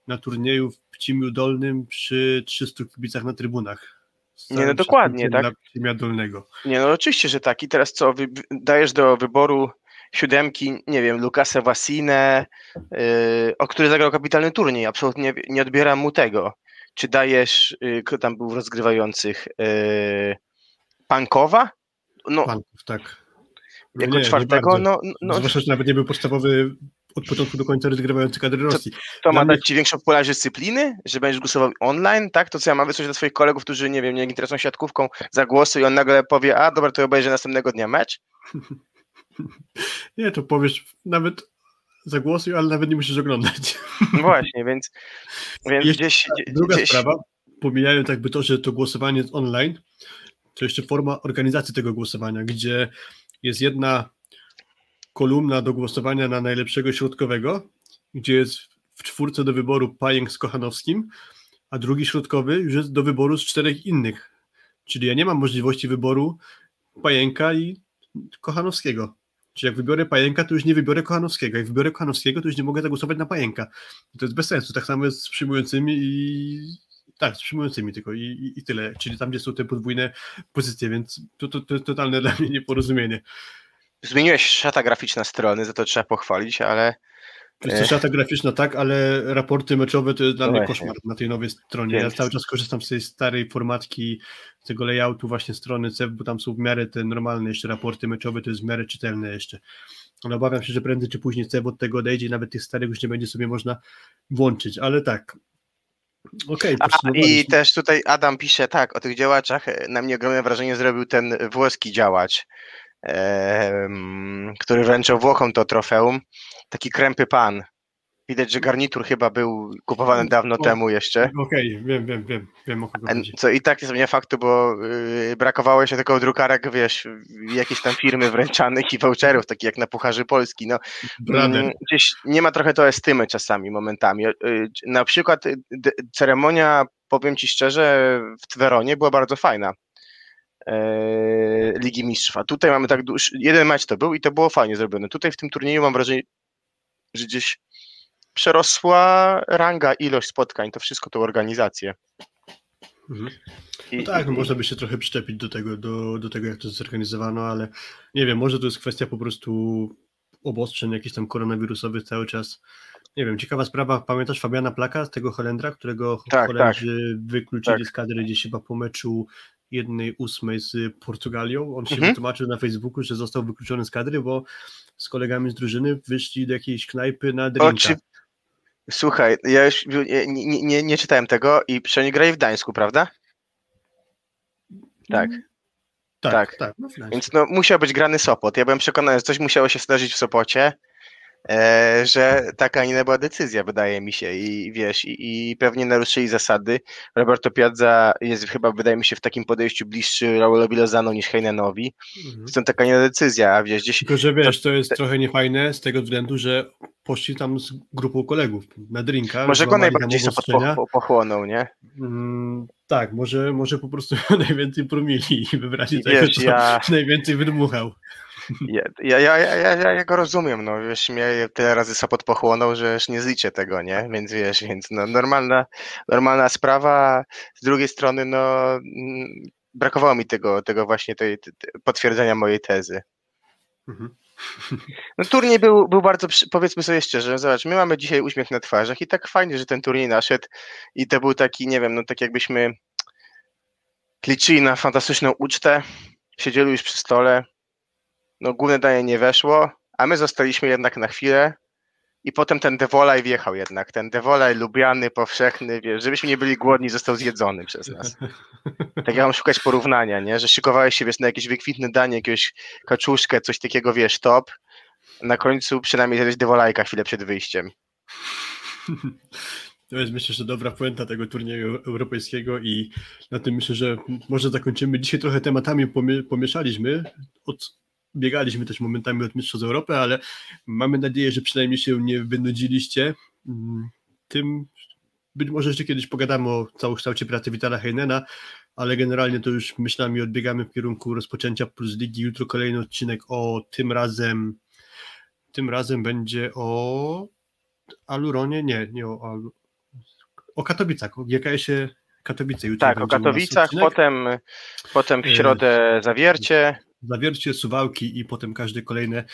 na turnieju w Pcimiu Dolnym przy 300 kibicach na trybunach. Nie, no dokładnie, tak? Dolnego. Nie, no oczywiście, że tak. I teraz co, wy, dajesz do wyboru siódemki, nie wiem, Lukasa Wasinę, yy, o który zagrał kapitalny turniej, absolutnie nie odbieram mu tego. Czy dajesz, yy, kto tam był w rozgrywających, yy, Pankowa? No, Panków, tak. Jako nie, czwartego, no, no. Zwłaszcza, że nawet nie był podstawowy od początku do końca rozgrywający kadry Rosji. To, to ma mnie... dać ci większą popularność dyscypliny, że będziesz głosował online, tak? To co ja mam wysłać do swoich kolegów, którzy, nie wiem, nie interesują siatkówką, za głosy i on nagle powie, a dobra, to obejrzę następnego dnia mecz? nie, to powiesz nawet zagłosuj, ale nawet nie musisz oglądać. No właśnie, więc, więc jeszcze gdzieś... Druga gdzieś... sprawa, pomijając jakby to, że to głosowanie jest online, to jeszcze forma organizacji tego głosowania, gdzie jest jedna kolumna do głosowania na najlepszego środkowego, gdzie jest w czwórce do wyboru Pajęk z Kochanowskim, a drugi środkowy już jest do wyboru z czterech innych. Czyli ja nie mam możliwości wyboru Pajęka i Kochanowskiego. Czyli jak wybiorę Pajęka, to już nie wybiorę Kochanowskiego. Jak wybiorę Kochanowskiego, to już nie mogę zagłosować na Pajęka. To jest bez sensu. Tak samo jest z przyjmującymi i tak, z przyjmującymi tylko i, i, i, tyle. Czyli tam, gdzie są te podwójne pozycje, więc to, to, to totalne dla mnie nieporozumienie. Zmieniłeś szata graficzna strony, za to trzeba pochwalić, ale. Jest szata graficzna, tak, ale raporty meczowe to jest dla no mnie koszmar na tej nowej stronie. Więc... Ja cały czas korzystam z tej starej formatki, z tego layoutu właśnie strony CEF, bo tam są w miarę te normalne jeszcze raporty meczowe, to jest w miarę czytelne jeszcze. Ale obawiam się, że prędzej czy później CEF od tego odejdzie i nawet tych starych już nie będzie sobie można włączyć, ale tak. Okej. Okay, I też tutaj Adam pisze tak, o tych działaczach na mnie ogromne wrażenie zrobił ten włoski działacz który wręczał Włochom to trofeum. Taki krępy pan. Widać, że garnitur chyba był kupowany dawno o, temu jeszcze. Okej, okay, wiem, wiem, wiem, wiem o kogo chodzi. Co i tak nie zmienia faktu, bo yy, brakowało jeszcze tylko drukarek, wiesz, jakiejś tam firmy wręczanych i voucherów, takich jak na Pucharzy Polski. No, yy, gdzieś nie ma trochę to estymy czasami, momentami. Yy, na przykład y, ceremonia, powiem Ci szczerze, w Tweronie była bardzo fajna. E, Ligi Mistrzów. A tutaj mamy tak duży, jeden mecz to był i to było fajnie zrobione. Tutaj w tym turnieju mam wrażenie, że gdzieś przerosła ranga, ilość spotkań, to wszystko to organizację. Mhm. No tak, no można by się trochę przyczepić do tego, do, do tego, jak to zorganizowano, ale nie wiem, może to jest kwestia po prostu obostrzeń jakichś tam koronawirusowych cały czas. Nie wiem, ciekawa sprawa, pamiętasz Fabiana Plaka, tego Holendra, którego tak, Holendrzy tak. wykluczyli tak. z kadry gdzieś chyba po meczu jednej ósmej z Portugalią. On się mhm. wytłumaczył na Facebooku, że został wykluczony z kadry, bo z kolegami z drużyny wyszli do jakiejś knajpy na drinka. Oczy... Słuchaj, ja już nie, nie, nie, nie czytałem tego i przynajmniej grali w Gdańsku, prawda? Tak. Tak, Tak. tak. no. Więc no, musiał być grany Sopot. Ja byłem przekonany, że coś musiało się zdarzyć w Sopocie, że taka, a nie była decyzja, wydaje mi się. I wiesz, i, i pewnie naruszyli zasady. Roberto Piazza jest chyba, wydaje mi się, w takim podejściu bliższy Raulowi Lozano niż Heinenowi. Mhm. Stąd taka nie decyzja, a wiesz, gdzieś Tylko, że wiesz, to jest trochę niefajne z tego względu, że poszli tam z grupą kolegów na drinka. może go najbardziej poch- pochłonął, nie? Mm, tak, może, może po prostu najwięcej promili i wybrali I tego, wiesz, co ja- najwięcej wydmuchał. Ja, ja, ja, ja, ja, go rozumiem, no wiesz, mnie tyle razy Sopot pochłonął, że już nie zliczę tego, nie? Więc wiesz, więc no normalna, normalna sprawa. Z drugiej strony, no mm, brakowało mi tego, tego właśnie tej, tej, potwierdzenia mojej tezy. Mhm. No turniej był, był bardzo, powiedzmy sobie szczerze, zobacz, my mamy dzisiaj uśmiech na twarzach i tak fajnie, że ten turniej naszedł i to był taki, nie wiem, no tak jakbyśmy liczyli na fantastyczną ucztę, siedzieli już przy stole, no główne danie nie weszło, a my zostaliśmy jednak na chwilę i potem ten Devolaj wjechał jednak, ten Devolaj lubiany, powszechny, wiesz, żebyśmy nie byli głodni, został zjedzony przez nas. Tak ja mam szukać porównania, nie, że szykowałeś się, wiesz, na jakieś wykwintne danie, jakiegoś kaczuszkę, coś takiego, wiesz, top, na końcu przynajmniej zjadłeś Devolajka chwilę przed wyjściem. To jest myślę, że dobra puenta tego turnieju europejskiego i na tym myślę, że może zakończymy. Dzisiaj trochę tematami pomie- pomieszaliśmy. Odbiegaliśmy też momentami od Mistrzostw Europy, ale mamy nadzieję, że przynajmniej się nie wynudziliście. Mm, Tym być może jeszcze kiedyś pogadamy o całokształcie pracy Witala Heinena, ale generalnie to już myślami odbiegamy w kierunku rozpoczęcia Plus Ligi. Jutro kolejny odcinek o tym razem tym razem będzie o Aluronie, nie, nie o Alu, o Katowicach, o GKS-ie Katowice jutro Tak, o Katowicach, potem, potem w środę Zawiercie, Zawiercie, Suwałki i potem każde kolejne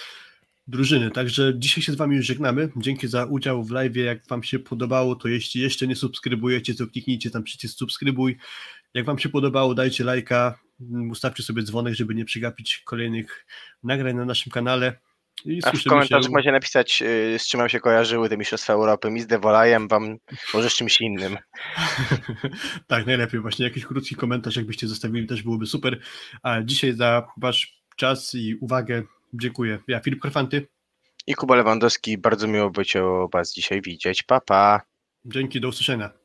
drużyny. Także dzisiaj się z Wami już żegnamy. Dzięki za udział w live. Jak Wam się podobało, to jeśli jeszcze nie subskrybujecie, to kliknijcie tam przycisk subskrybuj. Jak Wam się podobało, dajcie lajka, ustawcie sobie dzwonek, żeby nie przegapić kolejnych nagrań na naszym kanale. I a w komentarzach się... możecie napisać, yy, z czym wam się kojarzyły te Mistrzostwa Europy, mi z Devolajem, wam może z czymś innym. tak, najlepiej właśnie jakiś krótki komentarz, jakbyście zostawili, też byłoby super. A dzisiaj za Wasz czas i uwagę dziękuję. Ja, Filip Korfanty. I Kuba Lewandowski, bardzo miło być o was dzisiaj widzieć. Pa, pa. Dzięki, do usłyszenia.